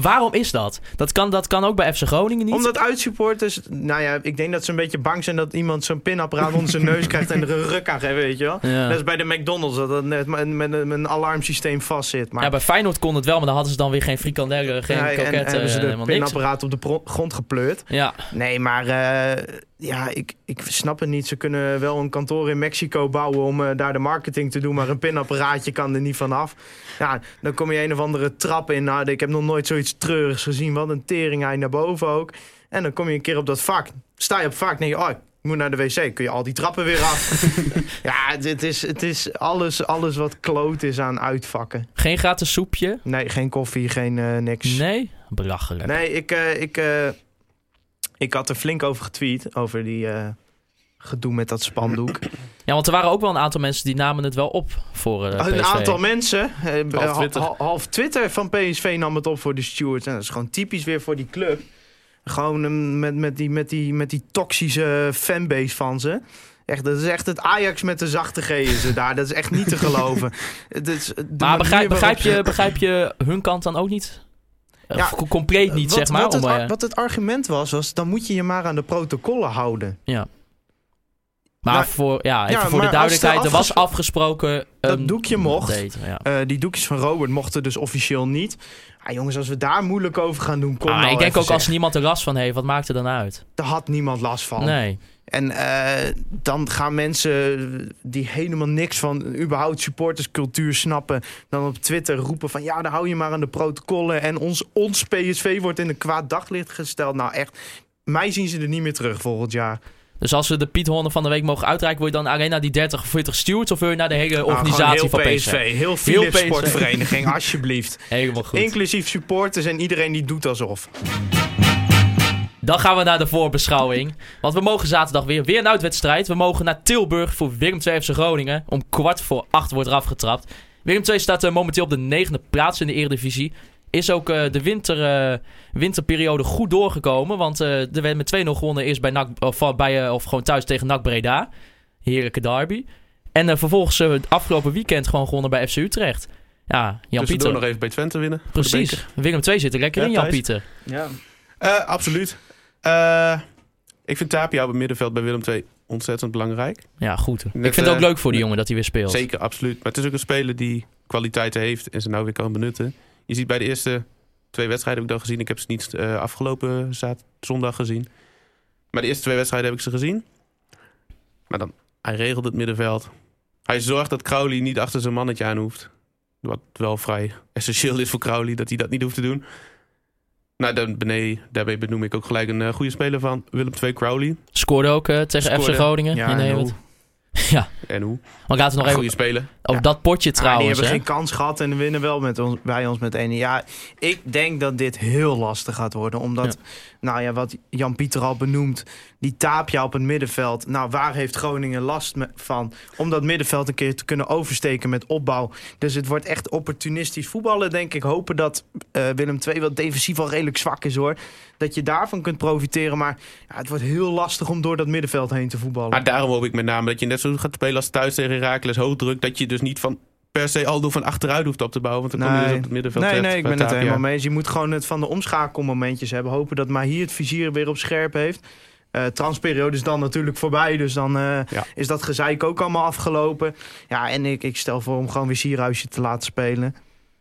Waarom is dat? Dat kan, dat kan ook bij FC Groningen niet. Omdat uitsupporters, nou ja, ik denk dat ze een beetje bang zijn dat iemand zo'n pinapparaat onder zijn neus krijgt en er een ruk aan geeft, weet je wel. Ja. Dat is bij de McDonald's, dat het net met, met, een- met een alarmsysteem vastzit. Maar Ja, bij Feyenoord kon het wel, maar dan hadden ze dan weer geen frikandellen, geen Ja, en hebben ze de niks. pinapparaat op de grond gepleurd. Ja, Nee, maar eh, ja, ik, ik snap het niet. Ze kunnen wel een kantoor in Mexico bouwen om eh, daar de marketing te doen, maar een pinapparaatje kan er niet vanaf. Ja, dan kom je een of andere trap in. Nou, ik heb nog nooit zoiets treurigs gezien. Wat een tering hij naar boven ook. En dan kom je een keer op dat vak. Sta je op vak, denk je, oh, ik moet naar de wc. Kun je al die trappen weer af. ja, het is, het is alles, alles wat kloot is aan uitvakken. geen gratis soepje. Nee, geen koffie, geen eh, niks. Nee, belachelijk. Nee, ik, eh, ik, eh, ik had er flink over getweet. Over die eh, gedoe met dat spandoek. Ja, want er waren ook wel een aantal mensen die namen het wel op voor eh een aantal mensen, eh, Half ha- Twitter. ha- half Twitter van PSV nam het op voor de stewards. En dat is gewoon typisch weer voor die club. Gewoon ehm, met, met, die, met, die, met die toxische fanbase van ze. Echt, dat is echt het Ajax met de zachte G is het daar. Dat is echt niet te geloven. Is Maar begrijp, begrijp, je, begrijp je hun kant dan ook niet? Eh, Ja, compleet niet, wat, zeg maar. Wat het, om, eh, wat het argument was, was dan moet je je maar aan de protocollen houden. maar Nou, voor, ja, even ja, voor de maar duidelijkheid, er was afges- afgesproken... Dat doekje mocht. date, ja. Eh, die doekjes van Robert mochten dus officieel niet. Ah, jongens, als we daar moeilijk over gaan doen, kom Ah, nou ik denk ook als niemand er last van heeft, wat maakt er dan uit? Daar had niemand last van. Nee. En eh, dan gaan mensen die helemaal niks van überhaupt supporterscultuur snappen... dan op Twitter roepen van ja, dan hou je maar aan de protocollen... en ons, ons PSV wordt in een kwaad daglicht gesteld. Nou echt, mij zien ze er niet meer terug volgend jaar. Dus als we de Piet Horner van de week mogen uitreiken, wil je dan alleen naar die 30 of 40 stewards of wil je naar de hele Nou, organisatie van heel PSV? Heel Philips PSV. Sportvereniging, alsjeblieft. Helemaal goed. Inclusief supporters en iedereen die doet alsof. Dan gaan we naar de voorbeschouwing. Want we mogen zaterdag weer, weer een uitwedstrijd. We mogen naar Tilburg voor Willem II FC Groningen. Om kwart voor acht wordt er afgetrapt. Willem II staat eh, momenteel op de negende plaats in de Eredivisie. Is ook eh, de winter, eh, winterperiode goed doorgekomen. Want eh, er werd met 2-0 gewonnen. Eerst bij NAC, of, bij, of gewoon thuis tegen NAC Breda. Heerlijke derby. En vervolgens het afgelopen weekend gewoon gewonnen bij FC Utrecht. Ja, Jan Tussendoor Pieter. nog even bij Twente winnen. Precies. Willem II zit er lekker Ja, in, Jan thuis. Pieter. Ja. Eh, absoluut. Eh, ik vind Tapia op het middenveld bij Willem II ontzettend belangrijk. Ja, goed. Net, ik vind het ook eh, leuk voor die jongen dat hij weer speelt. Zeker, absoluut. Maar het is ook een speler die kwaliteiten heeft en ze nou weer kan benutten. Je ziet bij de eerste twee wedstrijden heb ik dan gezien. Ik heb ze niet eh, afgelopen zondag gezien. Maar de eerste twee wedstrijden heb ik ze gezien. Maar dan, hij regelt het middenveld. Hij zorgt dat Crowley niet achter zijn mannetje aan hoeft. Wat wel vrij essentieel is voor Crowley, dat hij dat niet hoeft te doen. Nou, dan beneden, daarbij benoem ik ook gelijk een eh, goede speler van Willem II Crowley. Scoorde ook eh, tegen Scoorde. FC Groningen. Ja, in hoe? ja, En hoe? maar laten we nog Een even goede speler. over Ja. dat potje Ah, die trouwens. hebben hè. geen kans gehad en winnen wel met ons, bij ons met 1. Ja, ik denk dat dit heel lastig gaat worden. Omdat, nou ja, wat Jan-Pieter al benoemt, die Tapia op het middenveld. Nou, waar heeft Groningen last van? Om dat middenveld een keer te kunnen oversteken met opbouw. Dus het wordt echt opportunistisch voetballen, denk ik. Hopen dat eh, Willem II, wat defensief al redelijk zwak is hoor. Dat je daarvan kunt profiteren. Maar ja, het wordt heel lastig om door dat middenveld heen te voetballen. Maar daarom hoop ik met name dat je net zo gaat spelen als thuis tegen Heracles hoogdruk. Dat je dus niet van per se Aldo van achteruit hoeft op te bouwen. Want dan kom je dus op het middenveld nee, nee, ik ben het helemaal mee eens. Je moet gewoon het van de omschakelmomentjes hebben. Hopen dat Mahir het vizier weer op scherp heeft. Eh transperiode is dan natuurlijk voorbij. Dus dan eh, Ja. is dat gezeik ook allemaal afgelopen. Ja, en ik, ik stel voor om gewoon weer Sierhuisje te laten spelen.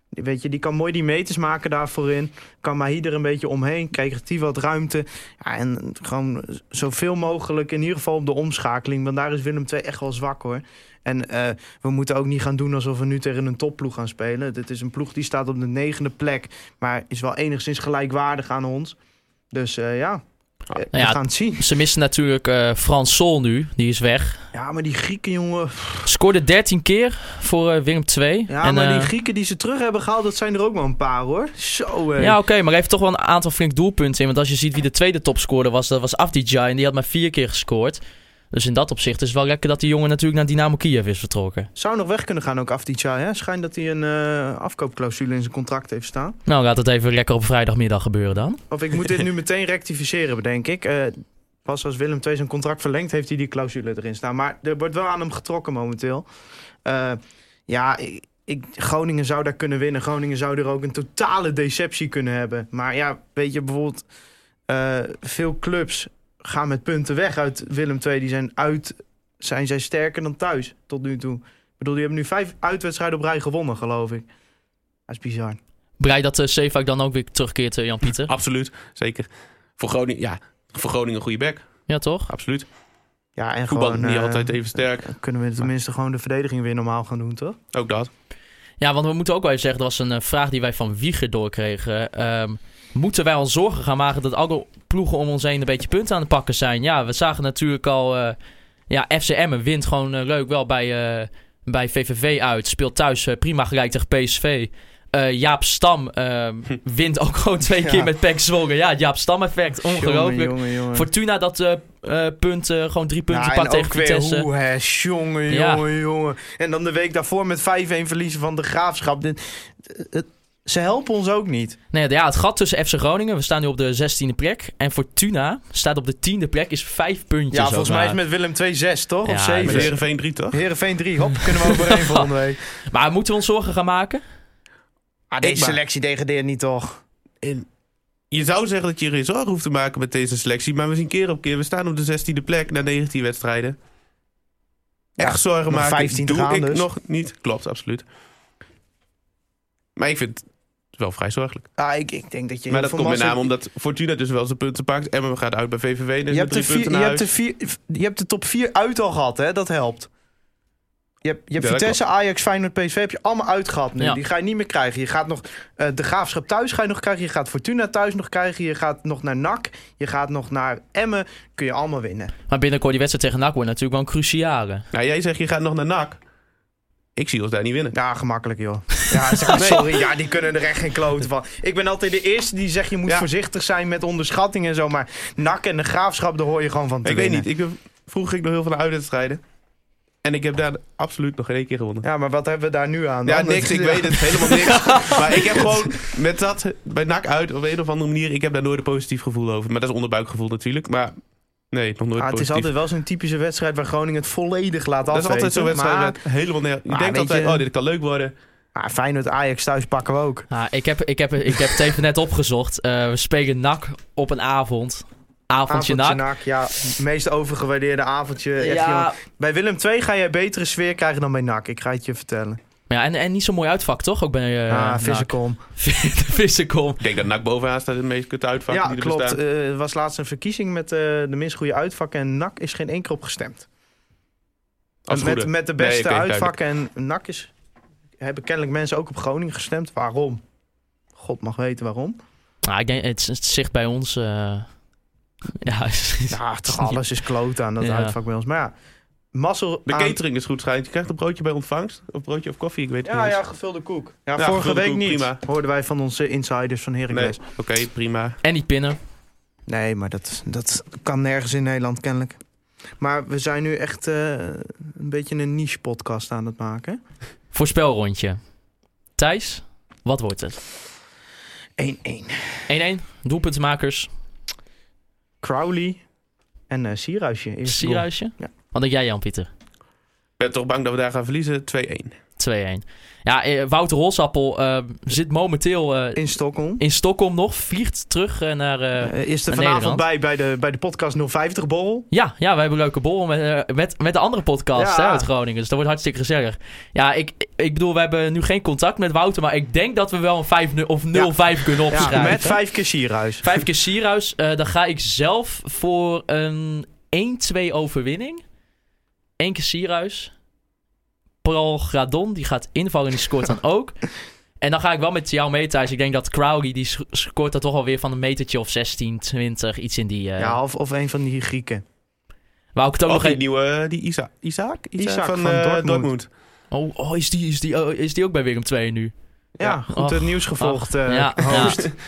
Weet je, die kan mooi die meters maken daarvoor in. Kan Mahir er een beetje omheen. Krijgt hij wat ruimte. Ja, en gewoon zoveel mogelijk in ieder geval op de omschakeling. Want daar is Willem II echt wel zwak hoor. En eh, we moeten ook niet gaan doen alsof we nu tegen een topploeg gaan spelen. Dit is een ploeg die staat op de negende plek. Maar is wel enigszins gelijkwaardig aan ons. Dus eh, ja, eh, we Nou ja, gaan het zien. Ze missen natuurlijk eh Frans Sol nu. Die is weg. Ja, maar die Grieken, jongen. Scoorde 13 keer voor eh, Willem II. Ja, en, maar die eh, Grieken die ze terug hebben gehaald, dat zijn er ook wel een paar hoor. Zo, eh. Ja, oké, maar heeft toch wel een aantal flink doelpunten in. Want als je ziet wie de tweede topscorer was, dat was Afdijay. En die had maar vier keer gescoord. Dus in dat opzicht is het wel lekker dat die jongen natuurlijk naar Dynamo Kiev is vertrokken. Zou nog weg kunnen gaan ook Afdijay, hè? Schijnt dat hij een eh, afkoopclausule in zijn contract heeft staan. Nou, laat het even lekker op vrijdagmiddag gebeuren dan. Of ik moet dit nu meteen rectificeren, bedenk ik. Eh, pas als Willem II zijn contract verlengt, heeft hij die clausule erin staan. Maar er wordt wel aan hem getrokken momenteel. Eh, ja, ik, ik, Groningen zou daar kunnen winnen. Groningen zou er ook een totale deceptie kunnen hebben. Maar ja, weet je, bijvoorbeeld... veel clubs gaan met punten weg uit Willem II. Die zijn uit... Zijn zij sterker dan thuis tot nu toe. Ik bedoel, die hebben nu vijf uitwedstrijden op rij gewonnen, geloof ik. Dat is bizar. Blij dat uh, Zeefuik dan ook weer terugkeert, eh, Jan-Pieter. Absoluut, zeker. Voor Groningen, ja, voor Groningen een goede back. Ja, toch? Absoluut. Ja, en Voetbal gewoon... niet eh, altijd even sterk. Kunnen we tenminste gewoon de verdediging weer normaal gaan doen, toch? Ook dat. Ja, want we moeten ook wel even zeggen, dat was een vraag die wij van Wieger doorkregen. Ehm, moeten wij ons zorgen gaan maken dat alle ploegen om ons heen een beetje punten aan het pakken zijn? Ja, we zagen natuurlijk al, eh ja, FCM wint gewoon eh, leuk wel bij, eh, bij VVV uit. Speelt thuis prima gelijk tegen PSV. Jaap Stam ehm, wint ook gewoon twee Ja. keer met PEC Zwolle. Ja, Jaap Stam effect, ongelooflijk. Jongen, jongen, jongen. Fortuna dat eh, punten, gewoon drie punten Ja, pakt en tegen Vitesse. hoe, hè, jongen, Ja. jongen, jongen. En dan de week daarvoor met 5-1 verliezen van de Graafschap. Dit- het- ze helpen ons ook niet. Nee, ja, het gat tussen FC Groningen, we staan nu op de 16e plek. En Fortuna staat op de 10e plek, is vijf puntjes. Ja, volgens mij is met Willem 2 6, toch? Ja, of Met 7? Heerenveen 3, toch? Heerenveen 3, hop, kunnen we overheen volgende week. Maar moeten we ons zorgen gaan maken? Ah, deze maar- selectie degradeert niet, toch? En je zou zeggen dat je er geen zorgen hoeft te maken met deze selectie. Maar we zien keer op keer. We staan op de 16e plek na 19 wedstrijden. Ja, Echt zorgen maken 15 te doe gaan ik dus. nog niet. Klopt, absoluut. Maar ik vind het wel vrij zorgelijk. Ah, ik, ik denk dat je... maar dat komt met name omdat Fortuna dus wel zijn punten pakt. Emmen gaat uit bij VVV. Dus Je hebt, de vier, je, hebt de huis. vier, je hebt de top 4 uit al gehad, hè? Dat helpt. Je hebt, je hebt Ja, Vitesse, Ajax, Feyenoord, PSV heb je allemaal uitgehad nu. Ja. Die ga je niet meer krijgen. Je gaat nog eh, de Graafschap thuis ga je nog krijgen. Je gaat Fortuna thuis nog krijgen. Je gaat nog naar NAC. Je gaat nog naar Emmen. Kun je allemaal winnen. Maar binnenkort die wedstrijd tegen NAC wordt natuurlijk wel een cruciale. Nou, jij zegt je gaat nog naar NAC. Ik zie ons daar niet winnen. Ja, gemakkelijk joh. Ja, zeg maar, sorry. Ja, die kunnen er echt geen kloten van. Ik ben altijd de eerste die zegt je moet Ja. voorzichtig zijn met onderschatting en zo. Maar NAC en de Graafschap, daar hoor je gewoon van te ik weet winnen. niet. Ik, vroeger ging ik nog heel veel naar uitwedstrijden. En ik heb daar absoluut nog geen één keer gewonnen. Ja, maar wat hebben we daar nu aan? Ja, dan? niks. Ik weet het. Helemaal niks. maar ik heb gewoon met dat bij NAC uit op een of andere manier. Ik heb daar nooit een positief gevoel over. Maar dat is onderbuikgevoel natuurlijk. Maar nee, nog nooit Ah, het is altijd wel zo'n typische wedstrijd waar Groningen het volledig laat dat is afweten. altijd zo'n wedstrijd. Maar, helemaal neer. Maar denkt weet altijd, je- oh, dit kan leuk worden. Maar Feyenoord Ajax thuis pakken we ook. Ah, ik, heb, ik, heb, ik heb het even net opgezocht. Eh, we spelen NAC op een avond. Avondje NAC. NAC. Ja, het meest overgewaardeerde avondje. Echt. Ja, Bij Willem II ga je betere sfeer krijgen dan bij NAC. Ik ga het je vertellen. maar ja en, en niet zo'n mooi uitvak, toch? Ook bij eh ah. Vissenkom. Vissenkom. Ik denk dat NAC bovenaan staat het meest kutte uitvak Ja, die er klopt. Eh, Er was laatst een verkiezing met eh, de minst goede uitvakken. En NAC is geen één keer op gestemd. Als met, met de Nee, beste oké, uitvakken. En NAC is, hebben kennelijk mensen ook op Groningen gestemd. Waarom? God mag weten waarom. Nou, ik denk, het, het zicht bij ons... eh, ja, Ja, toch alles is kloot aan dat Ja. uitvak bij ons. Maar ja, mazzel De aan- catering is goed schijnt. Je krijgt een broodje bij ontvangst. Of broodje of koffie, ik weet het Ja, niet. ja, eens. gevulde koek. Ja, Ja, vorige week koek, niet. prima. Hoorden wij van onze insiders van Nee, Heracles. oké, prima. en die pinnen. Nee, maar dat, dat kan nergens in Nederland kennelijk. Maar we zijn nu echt eh, een beetje een niche podcast aan het maken. Voorspelrondje. Thijs, wat wordt het? 1-1. 1-1. Doelpuntenmakers. Crowley en eh Sierhuisje. Sierhuisje. Ja. Wat denk jij, Jan-Pieter? 2-1. Ik ben toch bang dat we daar gaan verliezen. 2-1. Ja, eh, Wouter Holsappel eh, zit momenteel eh, In Stockholm. in Stockholm nog. Vliegt terug eh, naar... is er naar vanavond Nederland. bij, bij, de, bij de podcast 050 borrel. Ja, ja, we hebben een leuke bol met, met, met de andere podcast Ja. hè, uit Groningen. Dus dat wordt hartstikke gezellig. Ja, ik, ik bedoel, we hebben nu geen contact met Wouter, maar ik denk dat we wel een 5 of 0-5 kunnen Ja, opschrijven. met vijf keer Sierhuis. Vijf keer Sierhuis. dan ga ik zelf voor een 1-2 overwinning. Eén keer Sierhuis. Paul Gradon, die gaat invallen en die scoort dan ook. En dan ga ik wel met jou mee thuis. Ik denk dat Crowley, die sc- scoort dat toch alweer van een metertje of 16, 20, iets in die... eh Ja, of, of een van die Grieken. Wou ik het ook Of nog die even... nieuwe, die Isa Isaac? Isaac van, van eh, Dortmund. Dortmund. Oh, oh, is, die, is, die, oh, is die ook bij Willem 2 nu? Ja, Ja. goed nieuws gevolgd. eh, ja, host. ja.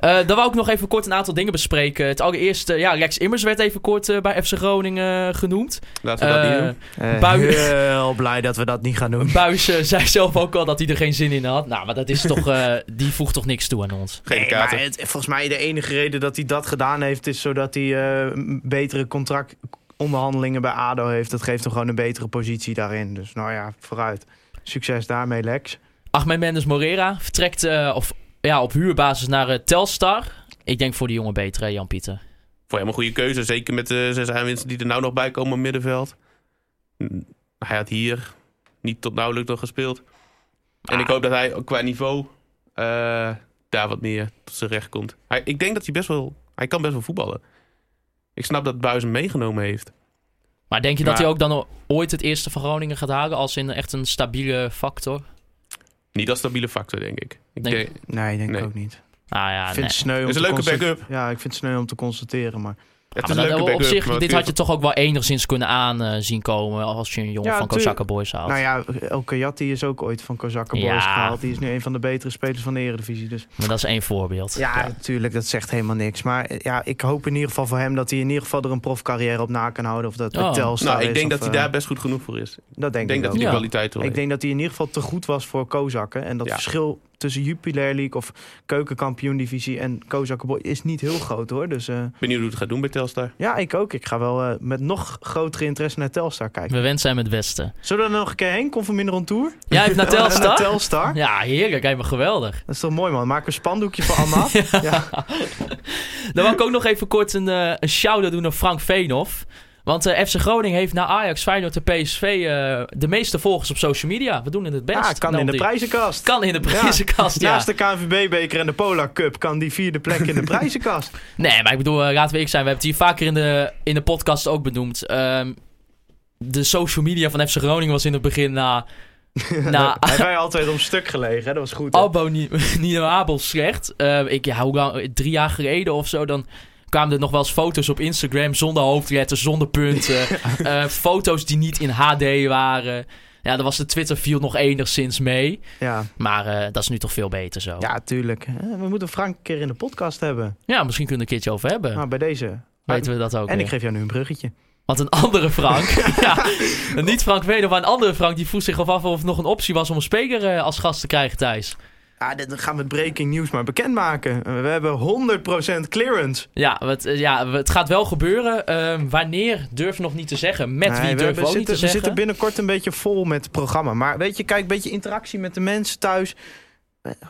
Eh, dan wou ik nog even kort een aantal dingen bespreken. Het allereerste, ja, Lex Immers werd even kort eh, bij FC Groningen eh, genoemd. Laten we dat Eh, niet doen. Eh, Bui- heel blij dat we dat niet gaan doen. Buis eh, zei zelf ook al dat hij er geen zin in had. Nou, maar dat is toch, eh, die voegt toch niks toe aan ons. Geen Nee, maar het, volgens mij de enige reden dat hij dat gedaan heeft... is zodat hij eh, betere contractonderhandelingen bij ADO heeft. Dat geeft hem gewoon een betere positie daarin. Dus nou ja, vooruit. Succes daarmee, Lex. Ahmed Mendes Morera vertrekt eh, of, ja, op huurbasis naar eh, Telstar. Ik denk voor die jongen beter, hè, Jan-Pieter. Voor hem een goede keuze. Zeker met de zes aanwinsten die er nou nog bij komen op middenveld. Mm, Hij had hier niet tot nauwelijks nog gespeeld. En ik hoop dat hij ook qua niveau eh, daar wat meer tot zijn recht komt. Hij, ik denk dat hij best wel... Hij kan best wel voetballen. Ik snap dat Buis hem meegenomen heeft. Maar denk je dat hij ook dan ooit het eerste van Groningen gaat halen als in echt een stabiele factor? Niet als stabiele factor, denk ik. ik Nee. denk- Nee, denk Nee. ik ook niet. Nou ja, ik vind nee. het sneu om Is een leuke backup. Ja, ik vind het sneu om te constateren, maar... het Ja, is maar een dat- leuke op zich, maar dit had je toch ook wel enigszins kunnen aanzien komen als je een jongen Ja, van. Kozakka Boys haalt. Nou ja, El Kayati is ook ooit van Kozakka Boys Ja. gehaald. Die is nu een van de betere spelers van de Eredivisie. Dus Maar dat is één voorbeeld. ja, natuurlijk, dat zegt helemaal niks. Maar ja, ik hoop in ieder geval voor hem dat hij in ieder geval er een profcarrière op na kan houden. Of dat Oh. Telstar Nou, ik is, denk of, dat hij eh, daar best goed genoeg voor is. Dat denk Ik denk ik dat ook. hij de Ja. kwaliteit Ik denk dat hij in ieder geval te goed was voor Kozakken. En dat Ja. verschil tussen Jupiler League of keukenkampioen-divisie en Kozakken Boy is niet heel groot hoor. Dus eh, Benieuwd hoe het gaat doen bij Telstar. ja, ik ook. Ik ga wel eh, met nog grotere interesse naar Telstar kijken. We wensen hem het beste. Zullen we er nog een keer heen? Conforminder on Tour? Jij heeft naar naar Telstar? Telstar? Ja, heerlijk. Helemaal geweldig. Dat is toch mooi man. Maak een spandoekje voor Anna. ja. Dan wil ik ook nog even kort een, eh, een shout-out doen naar Frank Veenhoff. Want eh, FC Groningen heeft na Ajax, Feyenoord en PSV eh, de meeste volgers op social media. We doen het het best. Ja, kan Nou, in de prijzenkast. Kan in de prijzenkast, ja. Naast de KNVB-beker en de Polar Cup kan die vierde plek in de prijzenkast. Nee, maar ik bedoel, eh, laten we ik zijn. We hebben het hier vaker in de, in de podcast ook benoemd. Ehm, de social media van FC Groningen was in het begin na... na Hebben wij altijd om stuk gelegen. Hè? Dat was goed. Albo niet niet Abel slecht. Eh, ik, ja, hoe lang, drie jaar geleden of zo, dan kwamen er nog wel eens foto's op Instagram zonder hoofdletters, zonder punten. Eh, foto's die niet in HD waren. Ja, dan was de Twitter viel nog enigszins mee. Ja. Maar eh, dat is nu toch veel beter zo. ja, tuurlijk. Eh, We moeten Frank een keer in de podcast hebben. Ja, misschien kunnen we een keertje over hebben. Maar bij deze. Weten we dat ook En weer. ik geef jou nu een bruggetje. Want een andere Frank, ja, niet Frank Weder, maar een andere Frank, die vroeg zich af of het nog een optie was om een speler als gast te krijgen, Thijs. Ja, dan gaan we het breaking news maar bekendmaken. We hebben 100% clearance. Ja, het, eh, ja, het gaat wel gebeuren. Ehm, wanneer durf nog niet te zeggen. Met Nee, wie we, durf ook zitten, niet te we zeggen. zitten binnenkort een beetje vol met het programma. Maar weet je, kijk, een beetje interactie met de mensen thuis.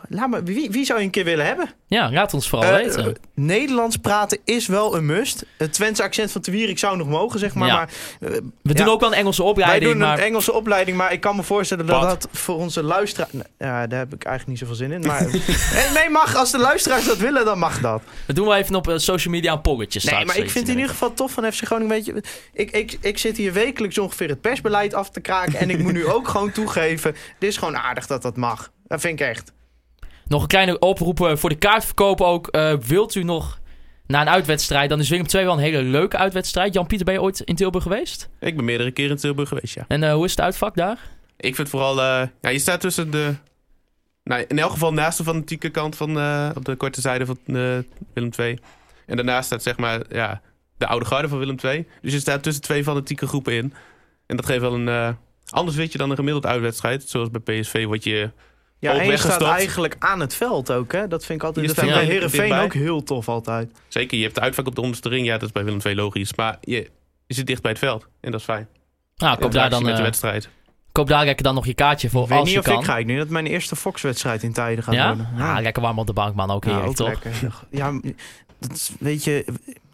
Laat me, wie, wie zou je een keer willen hebben? Ja, laat ons vooral Eh, weten. Nederlands praten is wel een must. Het Twentse accent van Te ik zou nog mogen, zeg maar. Ja. maar eh, We doen ja. ook wel een Engelse wij opleiding, doen maar een Engelse opleiding, maar ik kan me voorstellen dat dat voor onze luisteraar... Ja, daar heb ik eigenlijk niet zoveel zin in. Maar nee, mag. Als de luisteraars dat willen, dan mag dat. we doen wel even op eh, social media een polletje Nee, maar ik vind het in in ieder geval tof van FC Groningen. Weet je, ik, ik, ik zit hier wekelijks ongeveer het persbeleid af te kraken. En ik moet nu ook gewoon toegeven, dit is gewoon aardig dat dat mag. Dat vind ik echt. Nog een kleine oproep eh, voor de kaartverkoop ook. Eh, wilt u nog naar een uitwedstrijd, dan is Willem II wel een hele leuke uitwedstrijd. Jan-Pieter, ben je ooit in Tilburg geweest? Ik ben meerdere keren in Tilburg geweest, ja. En eh, hoe is het uitvak daar? Ik vind vooral... eh, ja, je staat tussen de... Nou, in elk geval naast de fanatieke kant van... eh, op de korte zijde van eh, Willem II. En daarnaast staat zeg maar... Ja, de oude garde van Willem II. Dus je staat tussen twee fanatieke groepen in. En dat geeft wel een... eh, anders weet je dan een gemiddeld uitwedstrijd. Zoals bij PSV word je... Ja, en je staat eigenlijk aan het veld ook. Hè? Dat vind ik altijd. Je Dat vind bij er Herenveen ook heel tof altijd. Zeker, je hebt de uitvak op de onderste ring. Ja, dat is bij Willem II logisch. Maar je, je zit dicht bij het veld. En dat is fijn. Nou, koop daar, dan, met de eh, wedstrijd. koop daar lekker dan nog je kaartje voor Ik weet als niet je of kan. ik ga. Ik denk dat het mijn eerste Fox-wedstrijd in tijden gaat ja? worden. Ah, lekker warm op de bank, man. Ook Ja, heerlijk, ook toch? lekker. Ja, dat is- weet je,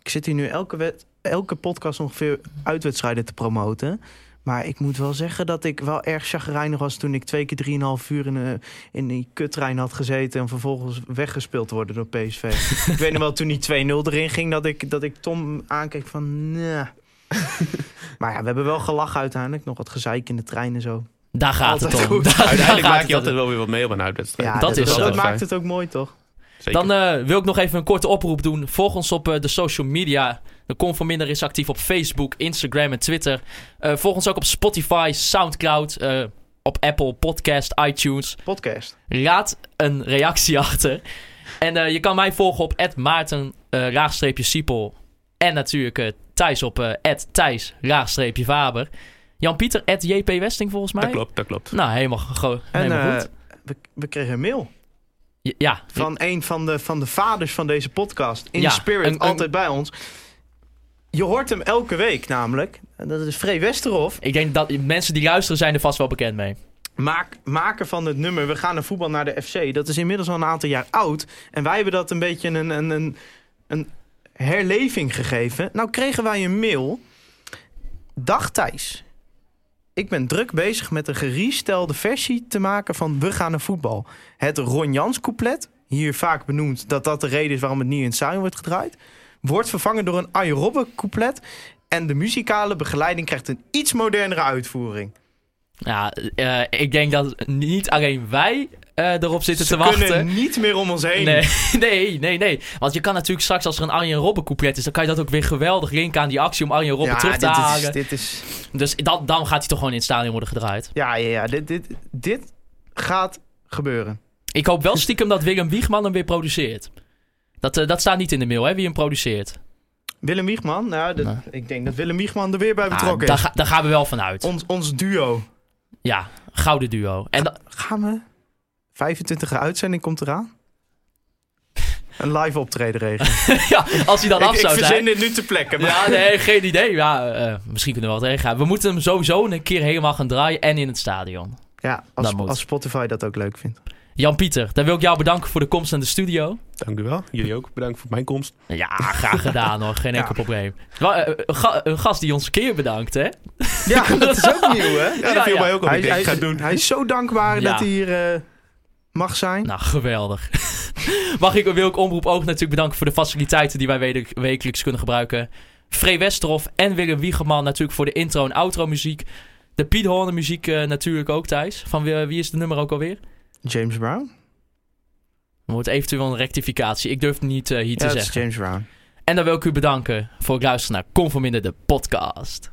ik zit hier nu elke, wed- elke podcast ongeveer uitwedstrijden te promoten. Maar ik moet wel zeggen dat ik wel erg chagrijnig was toen ik twee keer drieënhalf uur in, een in die kuttrein had gezeten en vervolgens weggespeeld worden door PSV. ik weet nog wel toen die 2-0 erin ging dat ik, dat ik Tom aankeek van nee. maar ja, we hebben wel gelachen uiteindelijk. Nog wat gezeik in de trein en zo. Daar gaat Altijd het om. goed. Daar, daar Uiteindelijk maak je altijd wel weer wat mee op een uitwedstrijd. Ja, dat is zo. dat maakt het ook mooi toch? Zeker. Dan eh, wil ik nog even een korte oproep doen. Volg ons op eh, de social media. De Conforminder is actief op Facebook, Instagram en Twitter. Eh, volg ons ook op Spotify, Soundcloud, eh, op Apple Podcast, iTunes. Podcast. Laat een reactie achter. En eh, je kan mij volgen op Maarten Siepel. En natuurlijk eh, Thijs op Thijs. Jan-Pieter JP Westing volgens mij. dat klopt, dat klopt. Nou, helemaal, go- En helemaal goed. we, we kregen een mail. Ja, Ja, van een van de, van de vaders van deze podcast. In Ja, spirit, een- een- altijd bij ons. Je hoort hem elke week namelijk. En dat is Free Westerhof. ik denk dat mensen die luisteren zijn er vast wel bekend mee. maak, maker van het nummer We gaan naar voetbal naar de FC. Dat is inmiddels al een aantal jaar oud. En wij hebben dat een beetje een, een, een, een herleving gegeven. Nou kregen wij een mail. Dag Thijs. Ik ben druk bezig met een gerestelde versie te maken van We gaan naar voetbal. Het Ron Jans couplet, hier vaak benoemd dat dat de reden is waarom het niet in het stadion wordt gedraaid, wordt vervangen door een Arjen Robben couplet. En de muzikale begeleiding krijgt een iets modernere uitvoering. Ja, eh, ik denk dat niet alleen wij eh, erop zitten Ze te wachten. kunnen niet meer om ons heen. Nee, nee, nee, nee. Want je kan natuurlijk straks, als er een Arjen Robben couplet is, dan kan je dat ook weer geweldig linken aan die actie om Arjen Robben ja, terug te dit halen. is, dit is, Dus dan, dan gaat hij toch gewoon in het stadion worden gedraaid. ja, ja, ja dit, dit, dit gaat gebeuren. Ik hoop wel stiekem dat Willem Wiegman hem weer produceert. Dat, eh, dat staat niet in de mail, hè, wie hem produceert. Willem Wiegman, nou, dat- Nee. ik denk dat Willem Wiegman er weer bij Ah, betrokken is. daar gaan we wel van uit. Ons, ons duo. Ja, gouden duo. En Gaan we? 25e uitzending komt eraan. Een live optreden regelen. ja, als hij dan af ik, ik zou verzin zijn. dit nu te plekken. Maar... Ja, nee, geen idee. Ja, eh, misschien kunnen we wel tegen gaan. We moeten hem sowieso een keer helemaal gaan draaien en in het stadion. Ja, als, als Spotify dat ook leuk vindt. Jan-Pieter, dan wil ik jou bedanken voor de komst naar de studio. Dank u wel. Jullie ook. Bedankt voor mijn komst. Ja, graag gedaan hoor. Geen enkel Ja. probleem. Wa- eh, Een, ga- een gast die ons een keer bedankt, hè? Ja, dat is ook nieuw, hè? Ja, dat Ja, viel ja. mij ook op. Hij, hij, ga doen. hij is zo dankbaar Ja. dat hij hier eh, mag zijn. Nou, geweldig. Mag ik wil ik Omroep Oog natuurlijk bedanken voor de faciliteiten die wij wekelijks kunnen gebruiken. Free Westerhof en Willem Wiegerman natuurlijk voor de intro en outro muziek. De Piet Horner muziek eh, natuurlijk ook, Thijs. Van wie, wie is de nummer ook alweer? James Brown? Er wordt eventueel een rectificatie. Ik durf het niet eh, hier te Ja, zeggen. James Brown. En dan wil ik u bedanken voor het luisteren naar Conforminder de podcast.